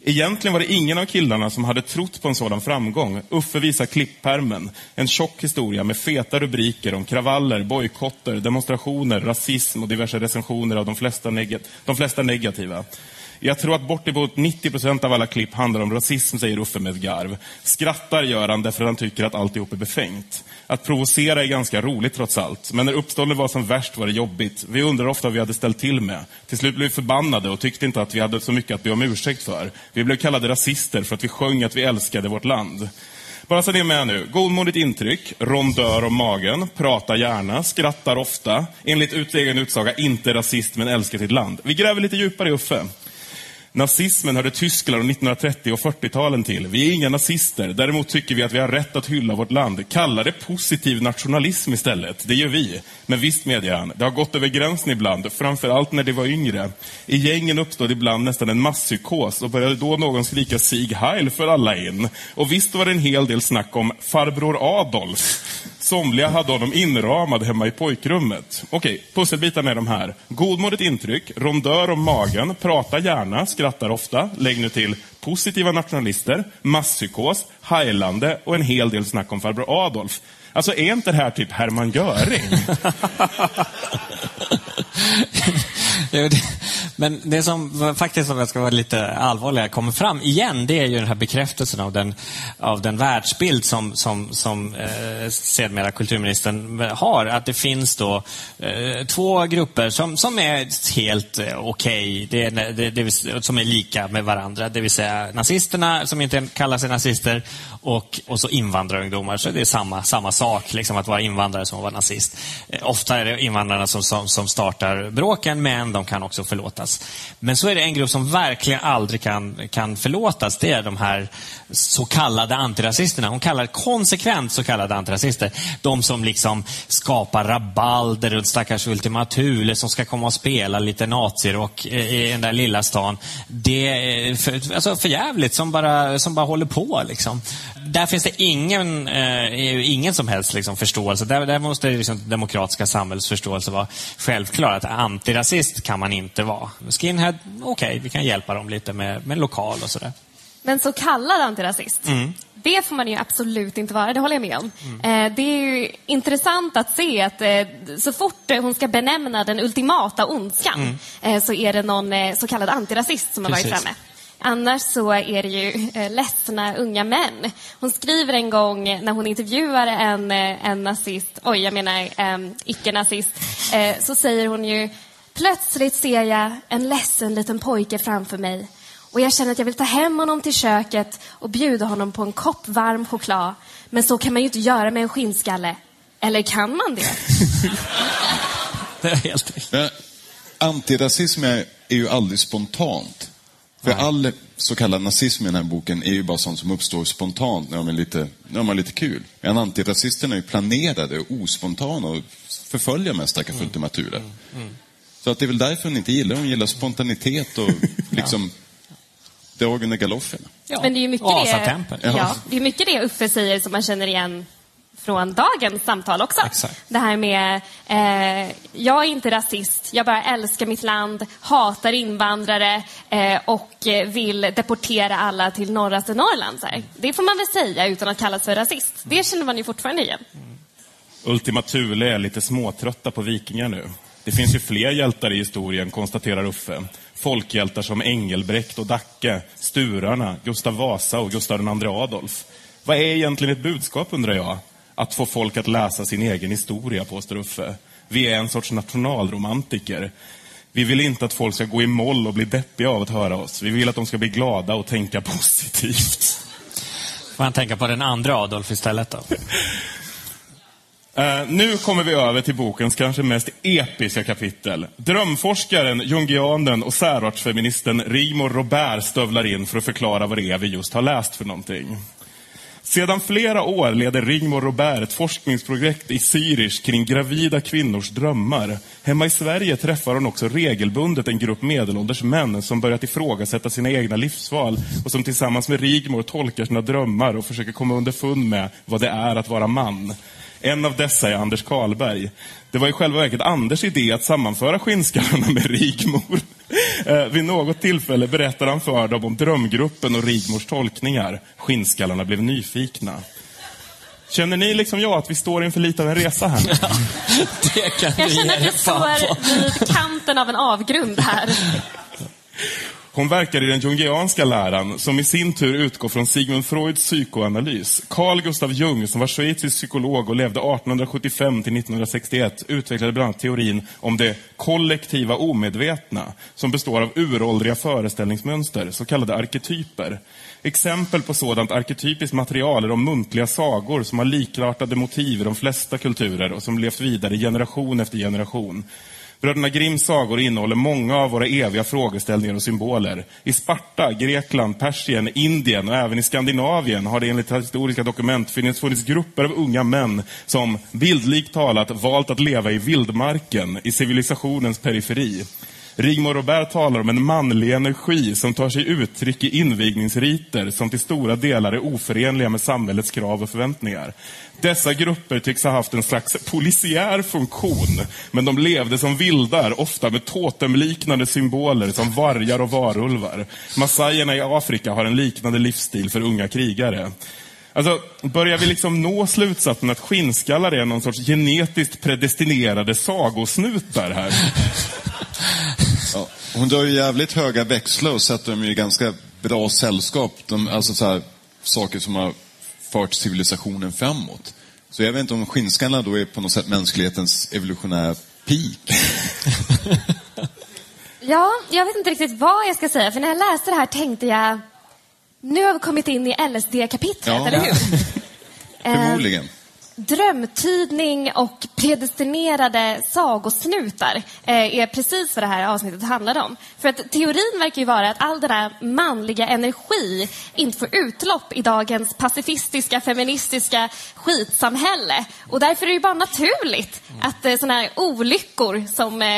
Egentligen var det ingen av killarna som hade trott på en sådan framgång. Uffe visar klippärmen. En tjock historia med feta rubriker om kravaller, bojkotter, demonstrationer, rasism och diverse recensioner av de flesta, neg- de flesta negativa. Jag tror att bortemot 90 procent av alla klipp handlar om rasism, säger Uffe med ett garv. Skrattar gör han därför att han tycker att alltihop är befängt. Att provocera är ganska roligt trots allt. Men när uppståndet var som värst var det jobbigt. Vi undrar ofta vad vi hade ställt till med. Till slut blev vi förbannade och tyckte inte att vi hade så mycket att be om ursäkt för. Vi blev kallade rasister för att vi sjöng att vi älskade vårt land. Bara så ni är med nu. Godmodigt intryck, rondör om magen, pratar gärna, skrattar ofta. Enligt egen utsaga inte rasist men älskar sitt land. Vi gräver lite djupare i Uffe. Nazismen hörde Tyskland och 1930 och 40-talen till. Vi är inga nazister. Däremot tycker vi att vi har rätt att hylla vårt land. Kalla det positiv nationalism istället. Det gör vi. Men visst medger han, det har gått över gränsen ibland. Framförallt när de var yngre. I gängen uppstod ibland nästan en masspsykos och började då någon skrika Sieg Heil för alla in. Och visst var det en hel del snack om farbror Adolf. Somliga hade honom inramad hemma i pojkrummet. Okej, pusselbitarna är de här. Godmodigt intryck, rondör om magen, prata gärna, skrattar ofta, lägg nu till positiva nationalister, masspsykos, heilande och en hel del snack om farbror Adolf. Alltså är inte det här typ Hermann Göring? Men det som faktiskt, om jag ska vara lite allvarligare, kommer fram igen, det är ju den här bekräftelsen av den, av den världsbild som, som, som eh, sedermera kulturministern har. Att det finns då eh, två grupper som, som är helt eh, okej, det, det, det, som är lika med varandra. Det vill säga nazisterna, som inte kallar sig nazister, och, och så invandrarungdomar. Så det är samma, samma sak, liksom, att vara invandrare som att vara nazist. Eh, ofta är det invandrarna som, som, som startar bråken, men de kan också förlåtas. Men så är det en grupp som verkligen aldrig kan, kan förlåtas. Det är de här så kallade antirasisterna. Hon kallar konsekvent så kallade antirasister. De som liksom skapar rabalder runt stackars Ultima Thule som ska komma och spela lite nazirock i den där lilla stan. Det är för, alltså förjävligt som bara, som bara håller på. Liksom. Där finns det ingen, eh, ingen som helst liksom, förståelse. Där, där måste det liksom, demokratiska samhällsförståelse vara självklar. Att antirasist kan man inte vara. Skinhead, okej, vi kan hjälpa dem lite med, med lokal och sådär. Men så kallad antirasist, det får man ju absolut inte vara, det håller jag med om. Eh, det är ju intressant att se att eh, så fort hon ska benämna den ultimata ondskan eh, så är det någon så kallad antirasist som har varit Precis. framme. Annars så är det ju eh, ledsna unga män. Hon skriver en gång när hon intervjuar en, en nazist, oj jag menar eh, icke-nazist, eh, så säger hon ju Plötsligt ser jag en ledsen liten pojke framför mig och jag känner att jag vill ta hem honom till köket och bjuda honom på en kopp varm choklad. Men så kan man ju inte göra med en skinnskalle. Eller kan man det? Det är helt. Men antirasism är, är ju aldrig spontant. För all så kallad nazism i den här boken är ju bara sånt som uppstår spontant när de är lite, när de har lite kul. Men antirasisterna är ju planerade och ospontana och förföljer med stackars Ultima Thule. Så att det är väl därför hon inte gillar Hon gillar spontanitet och liksom drag under galoscherna. Ja. Men det är ju mycket det, ja, det är mycket det Uffe säger som man känner igen från dagens samtal också. Exakt. Det här med, eh, jag är inte rasist, jag bara älskar mitt land, hatar invandrare eh, och eh, vill deportera alla till norraste Norrland. Så här. Det får man väl säga utan att kallas för rasist. Det känner man ju fortfarande igen. Ultima Thule är lite småtrötta på vikingar nu. Det finns ju fler hjältar i historien, konstaterar Uffe. Folkhjältar som Engelbrekt och Dacke, Sturarna, Gustav Vasa och Gustav II Adolf. Vad är egentligen ett budskap, undrar jag? Att få folk att läsa sin egen historia, påstår Uffe. Vi är en sorts nationalromantiker. Vi vill inte att folk ska gå i moll och bli deppiga av att höra oss. Vi vill att de ska bli glada och tänka positivt. Får man tänka på den andra Adolf istället då? Eh, nu kommer vi över till bokens kanske mest episka kapitel. Drömforskaren, jungianen och särartsfeministen Rigmor Robert stövlar in för att förklara vad det är vi just har läst för någonting. Sedan flera år leder Rigmor Robert ett forskningsprojekt i Zürich kring gravida kvinnors drömmar. Hemma i Sverige träffar hon också regelbundet en grupp medelålders män som börjat ifrågasätta sina egna livsval och som tillsammans med Rigmor tolkar sina drömmar och försöker komma underfund med vad det är att vara man. En av dessa är Anders Karlberg. Det var i själva verket Anders idé att sammanföra skinnskallarna med Rigmor. Eh, vid något tillfälle berättar han för dem om drömgruppen och Rigmors tolkningar. Skinnskallarna blev nyfikna. Känner ni liksom jag att vi står inför lite av en resa här? Det kan Jag känner att vi står vid kanten av en avgrund här. Hon verkar i den jungianska läran, som i sin tur utgår från Sigmund Freuds psykoanalys. Carl Gustav Jung, som var schweizisk psykolog och levde 1875 till 1961, utvecklade bland annat teorin om det kollektiva omedvetna, som består av uråldriga föreställningsmönster, så kallade arketyper. Exempel på sådant arketypiskt material är de muntliga sagor som har likartade motiv i de flesta kulturer och som levt vidare generation efter generation. Bröderna Grimms sagor innehåller många av våra eviga frågeställningar och symboler. I Sparta, Grekland, Persien, Indien och även i Skandinavien har det enligt historiska dokument funnits, funnits grupper av unga män som, bildligt talat, valt att leva i vildmarken, i civilisationens periferi. Rigmor Robert talar om en manlig energi som tar sig uttryck i invigningsriter som till stora delar är oförenliga med samhällets krav och förväntningar. Dessa grupper tycks ha haft en slags polisiär funktion, men de levde som vildar, ofta med totemliknande symboler som vargar och varulvar. Massajerna i Afrika har en liknande livsstil för unga krigare. Alltså, börjar vi liksom nå slutsatsen att skinnskallar är någon sorts genetiskt predestinerade sagosnutar här? Ja, hon drar ju jävligt höga växlar och sätter dem i ganska bra sällskap. De, alltså så här, saker som har fört civilisationen framåt. Så jag vet inte om skinnskallarna då är på något sätt mänsklighetens evolutionära peak. Ja, jag vet inte riktigt vad jag ska säga, för när jag läste det här tänkte jag, nu har vi kommit in i LSD-kapitlet, Ja. eller hur? Förmodligen. Drömtydning och predestinerade sagosnutar eh, är precis vad det här avsnittet handlar om. För att teorin verkar ju vara att all den där manliga energi inte får utlopp i dagens pacifistiska, feministiska skitsamhälle. Och därför är det ju bara naturligt att eh, sådana här olyckor som eh,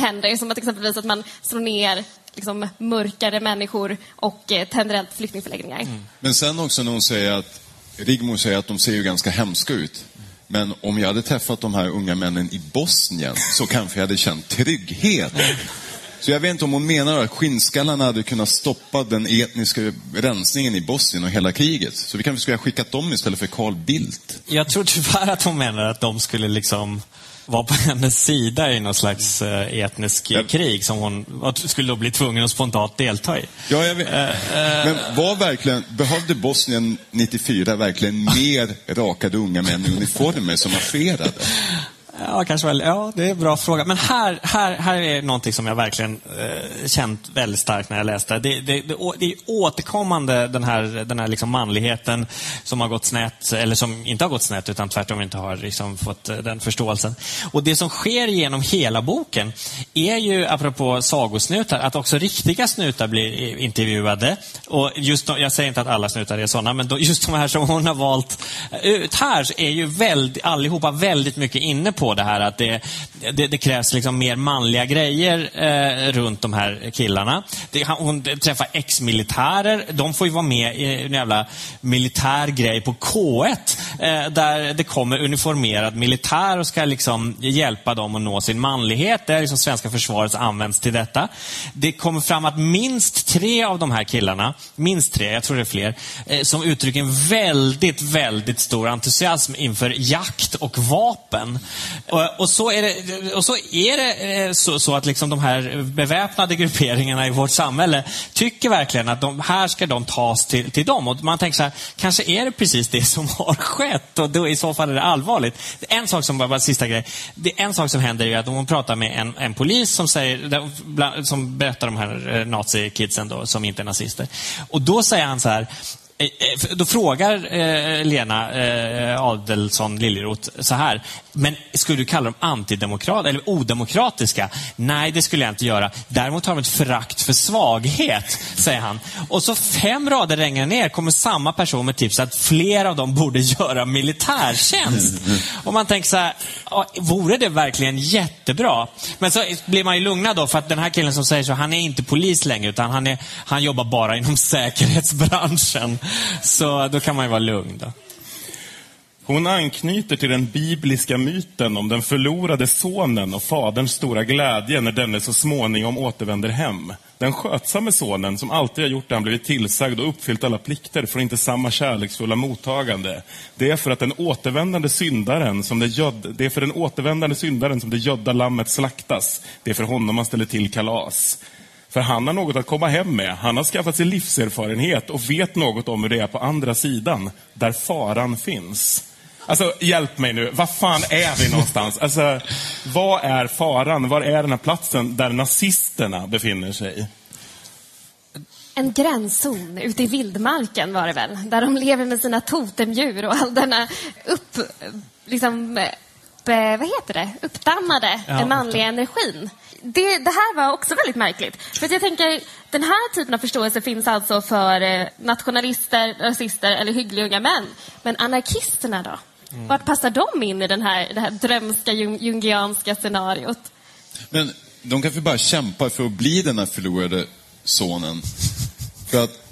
händer, som att exempelvis att man slår ner liksom, mörkare människor och tänder eld på flyktingförläggningar. Men sen också när hon säger att, Rigmor säger att de ser ju ganska hemska ut. Men om jag hade träffat de här unga männen i Bosnien så kanske jag hade känt trygghet. Så jag vet inte om hon menar att skinnskallarna hade kunnat stoppa den etniska rensningen i Bosnien och hela kriget. Så vi kanske skulle ha skickat dem istället för Carl Bildt. Jag tror tyvärr att hon menar att de skulle liksom vara på hennes sida i någon slags eh, etnisk Ja. krig som hon skulle då bli tvungen att spontant delta i. Ja, jag vet. Men var verkligen, behövde Bosnien 94 verkligen mer rakade unga män i uniformer som marscherade? Ja, kanske väl. Ja, det är en bra fråga. Men här, här, här är någonting som jag verkligen eh, känt väldigt starkt när jag läste. Det, det, det, det är återkommande den här, den här liksom manligheten som har gått snett, eller som inte har gått snett utan tvärtom inte har liksom fått eh, den förståelsen. Och det som sker genom hela boken är ju, apropå sagosnutar, att också riktiga snutar blir intervjuade. Och just de, jag säger inte att alla snutar är sådana, men just de här som hon har valt ut här är ju väldigt, allihopa väldigt mycket inne på på det här att det, det, det krävs liksom mer manliga grejer eh, runt de här killarna. Det, hon träffar ex-militärer. De får ju vara med i en jävla militär grej på K1 eh, där det kommer uniformerad militär och ska liksom hjälpa dem att nå sin manlighet. Det är liksom svenska försvaret används till detta. Det kommer fram att minst tre av de här killarna, minst tre, jag tror det är fler, eh, som uttrycker en väldigt, väldigt stor entusiasm inför jakt och vapen. Och, och så är det, och så, är det eh, så, så, att liksom de här beväpnade grupperingarna i vårt samhälle tycker verkligen att de, här ska de tas till, till dem. Och man tänker så här, kanske är det precis det som har skett och då i så fall är det allvarligt. En sak som, bara sista grej, det, en sak som händer är att om hon pratar med en, en polis som, säger, som berättar de här eh, nazikidsen då, som inte är nazister. Och då säger han så här, eh, då frågar Lena Adelsson Liljeroth så här. Men skulle du kalla dem antidemokratiska eller odemokratiska? Nej, det skulle jag inte göra. Däremot har de ett förakt för svaghet, säger han. Och så fem rader längre ner kommer samma person med tips att flera av dem borde göra militärtjänst. Och man tänker så här, vore det verkligen jättebra? Men så blir man ju lugnad då, för att den här killen som säger så, han är inte polis längre, utan han, är, han jobbar bara inom säkerhetsbranschen. Så då kan man ju vara lugn. Då. Hon anknyter till den bibliska myten om den förlorade sonen och faderns stora glädje när denne så småningom återvänder hem. Den skötsamme sonen, som alltid har gjort det han blivit tillsagd och uppfyllt alla plikter, får inte samma kärleksfulla mottagande. Det är för att den återvändande syndaren som det, göd, det är för den återvändande syndaren som det gödda lammet slaktas. Det är för honom man ställer till kalas. För han har något att komma hem med. Han har skaffat sig livserfarenhet och vet något om hur det är på andra sidan, där faran finns. Alltså, hjälp mig nu. Var fan är vi någonstans? Alltså, vad är faran? Var är den här platsen där nazisterna befinner sig? En gränszon ute i vildmarken var det väl, där de lever med sina totemdjur och all denna upp... Liksom, vad heter det? Uppdammade ja, manliga energin det, det, här var också väldigt märkligt. För jag tänker, den här typen av förståelse finns alltså för eh, nationalister, rasister eller hyggliga unga män. Men anarkisterna då? Mm. Vart passar de in i den här, det här drömska jungianska scenariot? Men de kanske bara kämpar för att bli den här förlorade sonen. För att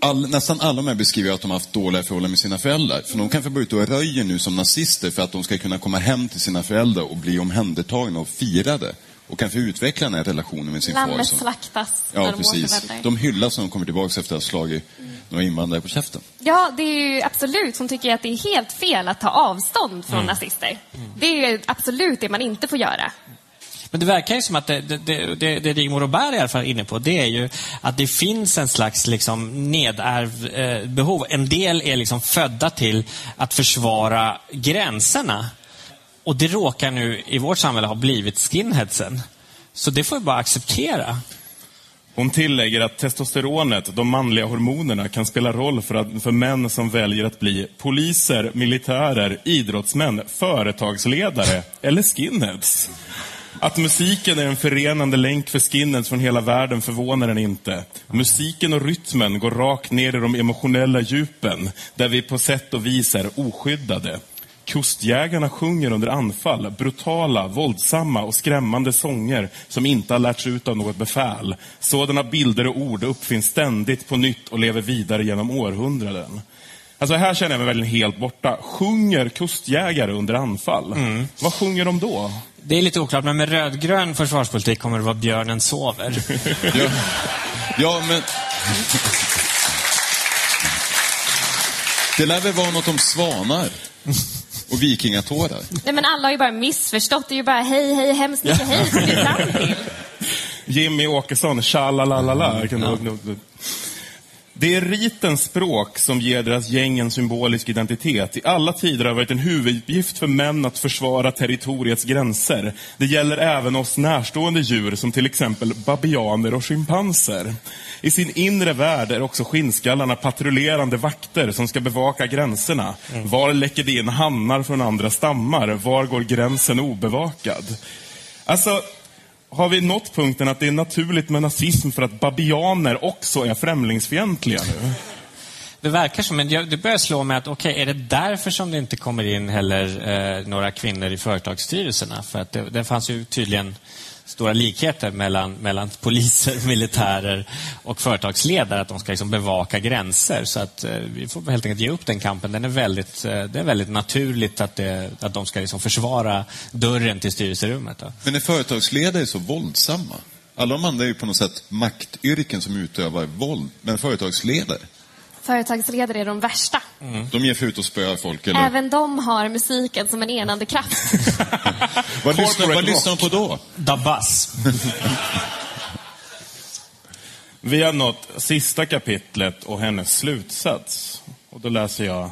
all, nästan alla de här beskriver att de har haft dåliga förhållanden med sina föräldrar. För de kanske börjar ut och röjer nu som nazister för att de ska kunna komma hem till sina föräldrar och bli omhändertagna och firade och kanske utveckla den här relationen med sin Lammet far. Lammet slaktas ja, när de precis. De hyllas när de kommer tillbaka efter att ha slagit mm. några invandrare på käften. Ja, det är ju absolut. Hon tycker att det är helt fel att ta avstånd från mm. nazister. Mm. Det är ju absolut det man inte får göra. Men det verkar ju som att det, det, det, det, det Rigmor Robert i alla fall är inne på, det är ju att det finns en slags liksom nedärv eh, behov. En del är liksom födda till att försvara gränserna och det råkar nu i vårt samhälle ha blivit skinheadsen. Så det får vi bara acceptera. Hon tillägger att testosteronet, de manliga hormonerna, kan spela roll för, att, för män som väljer att bli poliser, militärer, idrottsmän, företagsledare eller skinheads. Att musiken är en förenande länk för skinheads från hela världen förvånar den inte. Musiken och rytmen går rakt ner i de emotionella djupen, där vi på sätt och vis är oskyddade. Kustjägarna sjunger under anfall brutala, våldsamma och skrämmande sånger som inte har lärts ut av något befäl. Sådana bilder och ord uppfinns ständigt på nytt och lever vidare genom århundraden. Alltså här känner jag mig verkligen helt borta. Sjunger kustjägare under anfall? Mm. Vad sjunger de då? Det är lite oklart, men med rödgrön försvarspolitik kommer det vara Björnen sover. ja. ja, men... Det lär väl vara något om svanar? Och vikingatårar. Nej, men alla har ju bara missförstått. Det är ju bara hej, hej, hemskt mycket hej som fram till. Jimmy Åkesson, tja-la-la-la-la. Ja. Det är ritens språk som ger deras gäng en symbolisk identitet. I alla tider har det varit en huvuduppgift för män att försvara territoriets gränser. Det gäller även oss närstående djur som till exempel babianer och schimpanser. I sin inre värld är också skinnskallarna patrullerande vakter som ska bevaka gränserna. Mm. Var läcker det in hannar från andra stammar? Var går gränsen obevakad? Alltså, har vi nått punkten att det är naturligt med nazism för att babianer också är främlingsfientliga nu? Det verkar som, men det börjar slå mig att okej, är det därför som det inte kommer in heller eh, några kvinnor i företagsstyrelserna? För att det, det fanns ju tydligen stora likheter mellan, mellan poliser, militärer och företagsledare, att de ska liksom bevaka gränser. Så att eh, vi får helt enkelt ge upp den kampen. Den är väldigt, eh, det är väldigt naturligt att, det, att de ska liksom försvara dörren till styrelserummet. Då. Men är företagsledare så våldsamma? Alla de andra är ju på något sätt maktyrken som utövar våld. Men företagsledare, Företagsledare är de värsta. de ger sig ut och spöar folk, eller? Även de har musiken som en enande kraft. Vad lyssnar, vad lyssnar de på då? Da Buzz. Vi har nått sista kapitlet och hennes slutsats. Och då läser jag.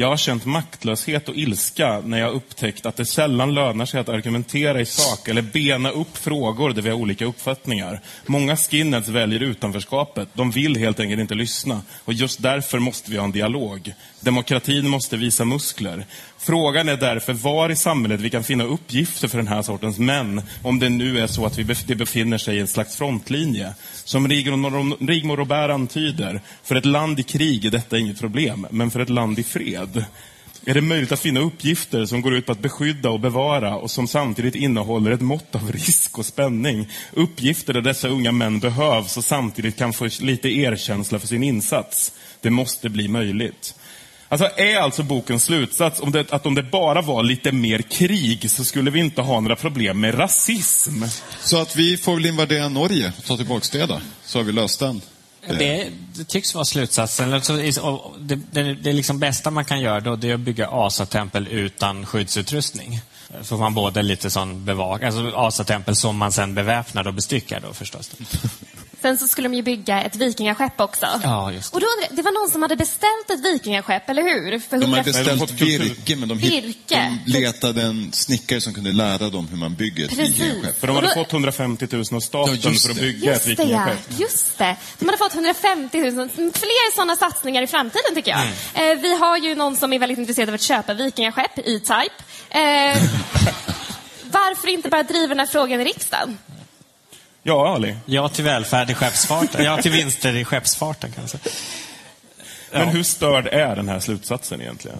Jag har känt maktlöshet och ilska när jag upptäckt att det sällan lönar sig att argumentera i sak eller bena upp frågor där vi har olika uppfattningar. Många skinheads väljer utanförskapet. De vill helt enkelt inte lyssna. Och just därför måste vi ha en dialog. Demokratin måste visa muskler. Frågan är därför var i samhället vi kan finna uppgifter för den här sortens män, om det nu är så att vi bef- det befinner sig i en slags frontlinje. Som Rigmor Rigmor Robert antyder, för ett land i krig är detta inget problem, men för ett land i fred är det möjligt att finna uppgifter som går ut på att beskydda och bevara och som samtidigt innehåller ett mått av risk och spänning. Uppgifter där dessa unga män behövs och samtidigt kan få lite erkänsla för sin insats. Det måste bli möjligt. Alltså är alltså bokens slutsats om det, att om det bara var lite mer krig så skulle vi inte ha några problem med rasism? Så att vi får väl invadera Norge och ta tillbaka det då. Så har vi löst den. Det, det tycks vara slutsatsen. Det, det, det liksom bästa man kan göra då, det är att bygga asatempel utan skyddsutrustning. Så får man både lite sån bevak, alltså asatempel som man sen beväpnar och bestyckar då förstås. Sen så skulle de ju bygga ett vikingaskepp också. Ja, just det. Och då, undrar jag, det var någon som hade beställt ett vikingaskepp, eller hur? För De 100 har beställt virke, men de, hit, Virke. de letade en snickare som kunde lära dem hur man bygger ett Precis. vikingaskepp. För de hade då- fått 150 000 av Ja, staten just för att bygga ett ja. vikingaskepp. Just det. De hade fått 150 000. Fler sådana satsningar i framtiden, tycker jag. Mm. Eh, vi har ju någon som är väldigt intresserad av att köpa vikingaskepp, E-Type. Eh, varför inte bara driva den här frågan i riksdagen? Ja, Ali. Ja till välfärd i skeppsfarten. Ja till vinster i skeppsfarten kanske. Men hur störd är den här slutsatsen egentligen?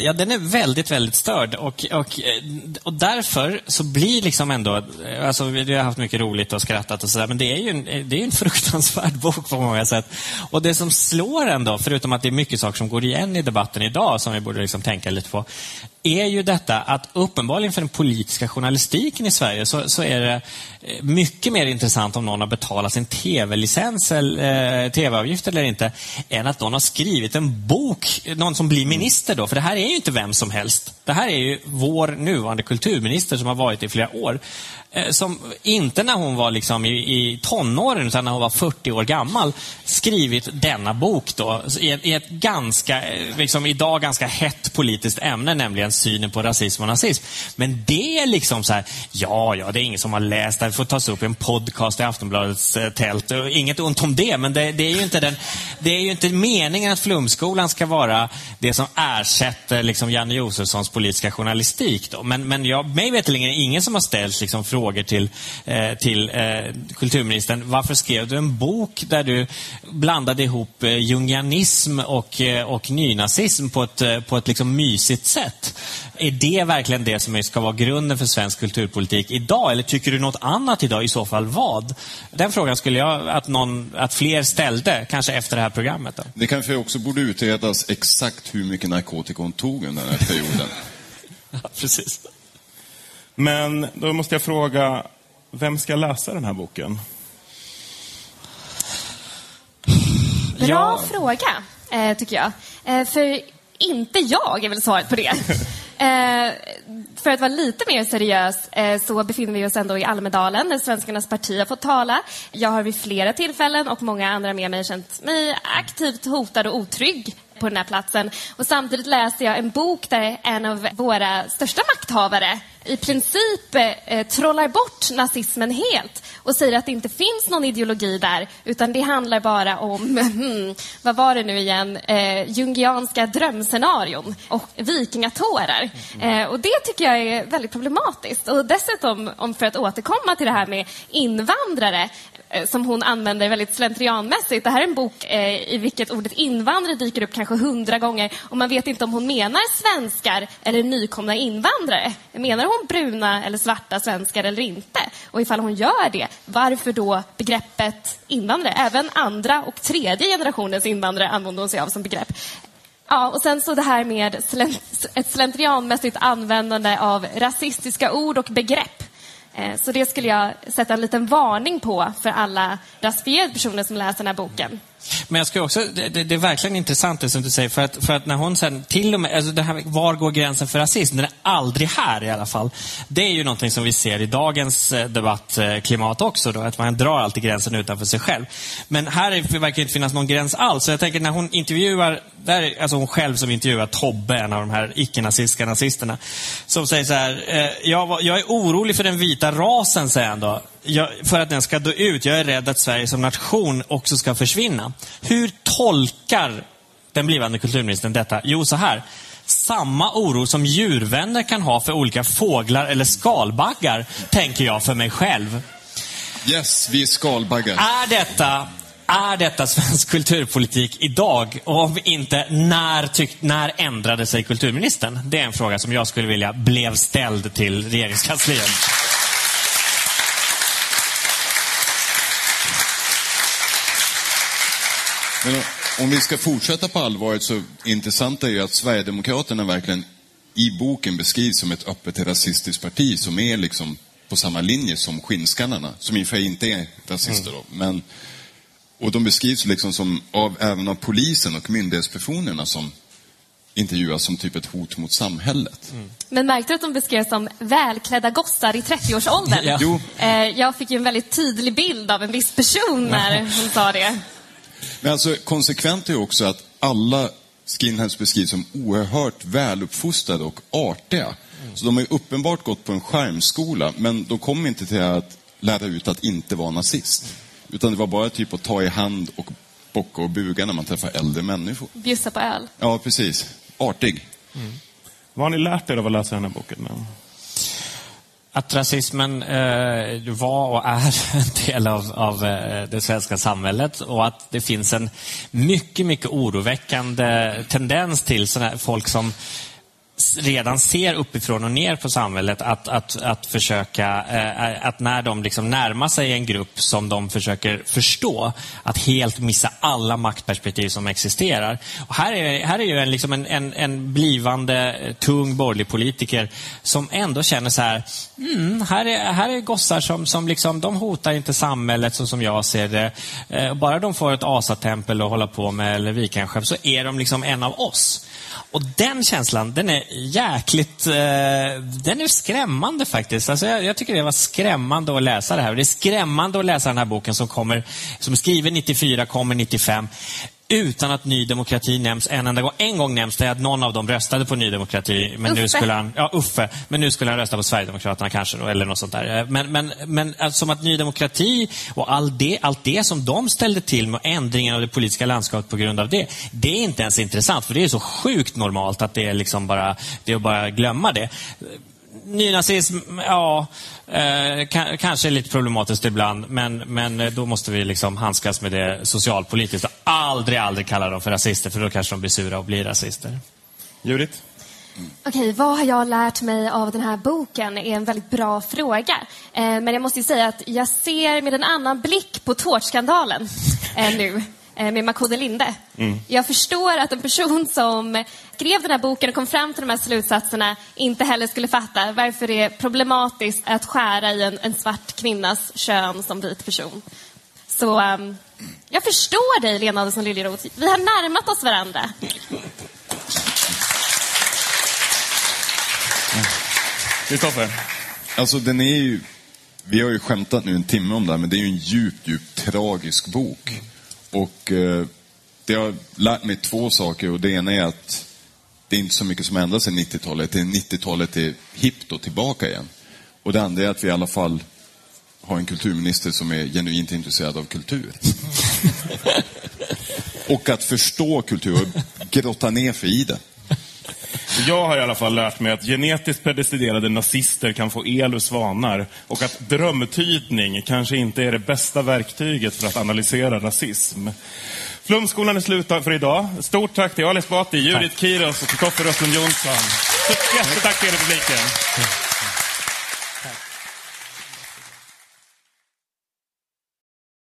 Ja, den är väldigt, väldigt störd. Och, och, eh, och därför så blir liksom ändå... Alltså, vi har haft mycket roligt och skrattat och sådär, men det är ju en, det är en fruktansvärd bok på många sätt. Och det som slår ändå, förutom att det är mycket saker som går igen i debatten idag, som vi borde liksom tänka lite på, är ju detta att uppenbarligen för den politiska journalistiken i Sverige så, så är det eh, mycket mer intressant om någon har betalat sin tv-licens eller eh, tv-avgift eller inte, än att någon har skrivit skrivit en bok, någon som blir minister då. För det här är ju inte vem som helst. Det här är ju vår nuvarande kulturminister som har varit i flera år. Eh, som inte när hon var liksom i, i tonåren, utan när hon var 40 år gammal, skrivit denna bok då, i ett, i ett ganska, eh, liksom idag ganska hett politiskt ämne, nämligen synen på rasism och nazism. Men det är liksom så här, ja, ja, det är ingen som har läst det, det får tas upp i en podcast i Aftonbladets eh, tält. Inget ont om det, men det, det, är ju inte den, det är ju inte meningen att Flumskolan ska vara det som ersätter liksom Janne Josefssons politiska journalistik. Då. Men, men jag, mig veterligen är det ingen som har ställt liksom frågor till, eh, till eh, kulturministern. Varför skrev du en bok där du blandade ihop eh, jungianism och, eh, och nynazism på ett, eh, på ett liksom mysigt sätt? Är det verkligen det som ska vara grunden för svensk kulturpolitik idag? Eller tycker du något annat idag? I så fall vad? Den frågan skulle jag att, någon, att fler ställde, kanske efter det här programmet. Då. Det kanske också borde utredas exakt hur mycket narkotika hon tog under den här perioden. Precis. Men då måste jag fråga, vem ska läsa den här boken? Bra Ja. fråga, eh, tycker jag. Eh, för inte jag är väl svaret på det. eh, för att vara lite mer seriös eh, så befinner vi oss ändå i Almedalen där Svenskarnas parti har fått tala. Jag har vid flera tillfällen och många andra med mig känt mig aktivt hotad och otrygg på den här platsen. Och samtidigt läser jag en bok där en av våra största makthavare i princip eh, trollar bort nazismen helt och säger att det inte finns någon ideologi där utan det handlar bara om, hmm, vad var det nu igen, eh, jungianska drömscenarion och vikingatårar. Eh, och det tycker jag är väldigt problematiskt. Och dessutom, om för att återkomma till det här med invandrare, Eh, som hon använder väldigt slentrianmässigt. Det här är en bok eh, i vilket ordet invandrare dyker upp kanske hundra gånger och man vet inte om hon menar svenskar eller nykomna invandrare. Menar hon bruna eller svarta svenskar eller inte? Och ifall hon gör det, varför då begreppet invandrare? Även andra och tredje generationens invandrare använder hon sig av som begrepp. Ja, och sen så det här med slent, ett slentrianmässigt användande av rasistiska ord och begrepp. Eh, så det skulle jag sätta en liten varning på för alla rasifierade personer som läser den här boken. Men jag ska också, det, det, är verkligen intressant det som du säger, för att, för att när hon sen till och med, alltså det här, var går gränsen för rasism? Den är aldrig här i alla fall. Det är ju någonting som vi ser i dagens eh, debattklimat eh, också, då, att man drar alltid gränsen utanför sig själv. Men här är, verkar det inte finnas någon gräns alls. Så jag tänker när hon intervjuar, där, är- alltså hon själv som intervjuar Tobbe, en av de här icke-nazistiska nazisterna, som säger så här, eh, jag, var- jag är orolig för den vita rasen, säger han då. Jag, för att den ska dö ut. Jag är rädd att Sverige som nation också ska försvinna. Hur tolkar den blivande kulturministern detta? Jo, så här. Samma oro som djurvänner kan ha för olika fåglar eller skalbaggar, tänker jag för mig själv. Yes, vi är skalbaggar. Är detta, är detta svensk kulturpolitik idag? Och om inte, när, tyck, när ändrade sig kulturministern? Det är en fråga som jag skulle vilja blev ställd till regeringskansliet. Men om vi ska fortsätta på allvaret så intressant är ju att Sverigedemokraterna verkligen i boken beskrivs som ett öppet rasistiskt parti som är liksom på samma linje som Skinnskallarna, som i och för sig inte är rasister då. Men, och de beskrivs liksom som, av, även av polisen och myndighetspersonerna som intervjuas som typ ett hot mot samhället. Men märkte du att de beskrevs som välklädda gossar i 30-årsåldern? Ja. Jo. Eh, Jag fick ju en väldigt tydlig bild av en viss person när hon sa det. Men alltså konsekvent är ju också att alla skinheads beskrivs som oerhört väluppfostrade och artiga. Så de har ju uppenbart gått på en skärmskola, men de kom inte till att lära ut att inte vara nazist. Utan det var bara typ att ta i hand och bocka och buga när man träffar äldre människor. Bjussa på öl. Ja, precis. Artig. Vad har ni lärt er av att läsa den här boken? Att rasismen eh, var och är en del av, av eh, det svenska samhället och att det finns en mycket, mycket oroväckande tendens till såna här folk som redan ser uppifrån och ner på samhället att, att, att försöka, eh, eh, att när de liksom närmar sig en grupp som de försöker förstå, att helt missa alla maktperspektiv som existerar. Och här, är, här är ju en, liksom en, en, en blivande eh, tung borgerlig politiker som ändå känner så här, mm, här, är, här är gossar som, som liksom, de hotar inte samhället så som jag ser det. Eh, bara de får ett asatempel att hålla på med eller vikanskepp så är de liksom en av oss. Och den känslan, den är jäkligt... Eh, den är skrämmande faktiskt. Alltså jag, jag tycker det var skrämmande att läsa det här. Och det är skrämmande att läsa den här boken som, kommer, som är skriven 94, kommer 95 utan att Ny Demokrati nämns en enda gång. En gång nämns det att någon av dem röstade på Ny Demokrati. Men nu Uffe. skulle han, ja, Uffe. Men nu skulle han rösta på Sverigedemokraterna kanske, då, eller något sånt där. Eh, Men, men, men alltså, som att Ny Demokrati och all det, allt det som de ställde till med, ändringen av det politiska landskapet på grund av det, det är inte ens intressant. För det är så sjukt normalt att det är liksom bara, det är att bara glömma det. Nynazism, ja, eh, ka- kanske lite problematiskt ibland, men, men eh, då måste vi liksom handskas med det socialpolitiskt och aldrig, aldrig kalla dem för rasister, för då kanske de blir sura och blir rasister. Judith? Okej, vad har jag lärt mig av den här boken? är en väldigt bra fråga. Eh, men jag måste ju säga att jag ser med en annan blick på tårtskandalen eh, nu med Makode Linde. Jag förstår att en person som skrev den här boken och kom fram till de här slutsatserna inte heller skulle fatta varför det är problematiskt att skära i en, en svart kvinnas kön som vit person. Så ehm, jag förstår dig, Lena Adelsohn Liljeroth. Vi har närmat oss varandra. Kristoffer? Alltså den är ju, vi har ju skämtat nu en timme om det här, men det är ju en djupt, djupt tragisk bok. Och eh, det har lärt mig två saker och det ena är att det är inte så mycket som ändras sedan 90-talet. Det är 90-talet är hippt och tillbaka igen. Och det andra är att vi i alla fall har en kulturminister som är genuint intresserad av kultur. och att förstå kultur och grotta ner sig i det. Jag har i alla fall lärt mig att genetiskt predestinerade nazister kan få el ur svanar och att drömtydning kanske inte är det bästa verktyget för att analysera rasism. Flumskolan är slut för idag. Stort tack till Ali Esbati, Judith Kiros och Kristoffer Östlund Jonsson. Jättetack till er i publiken.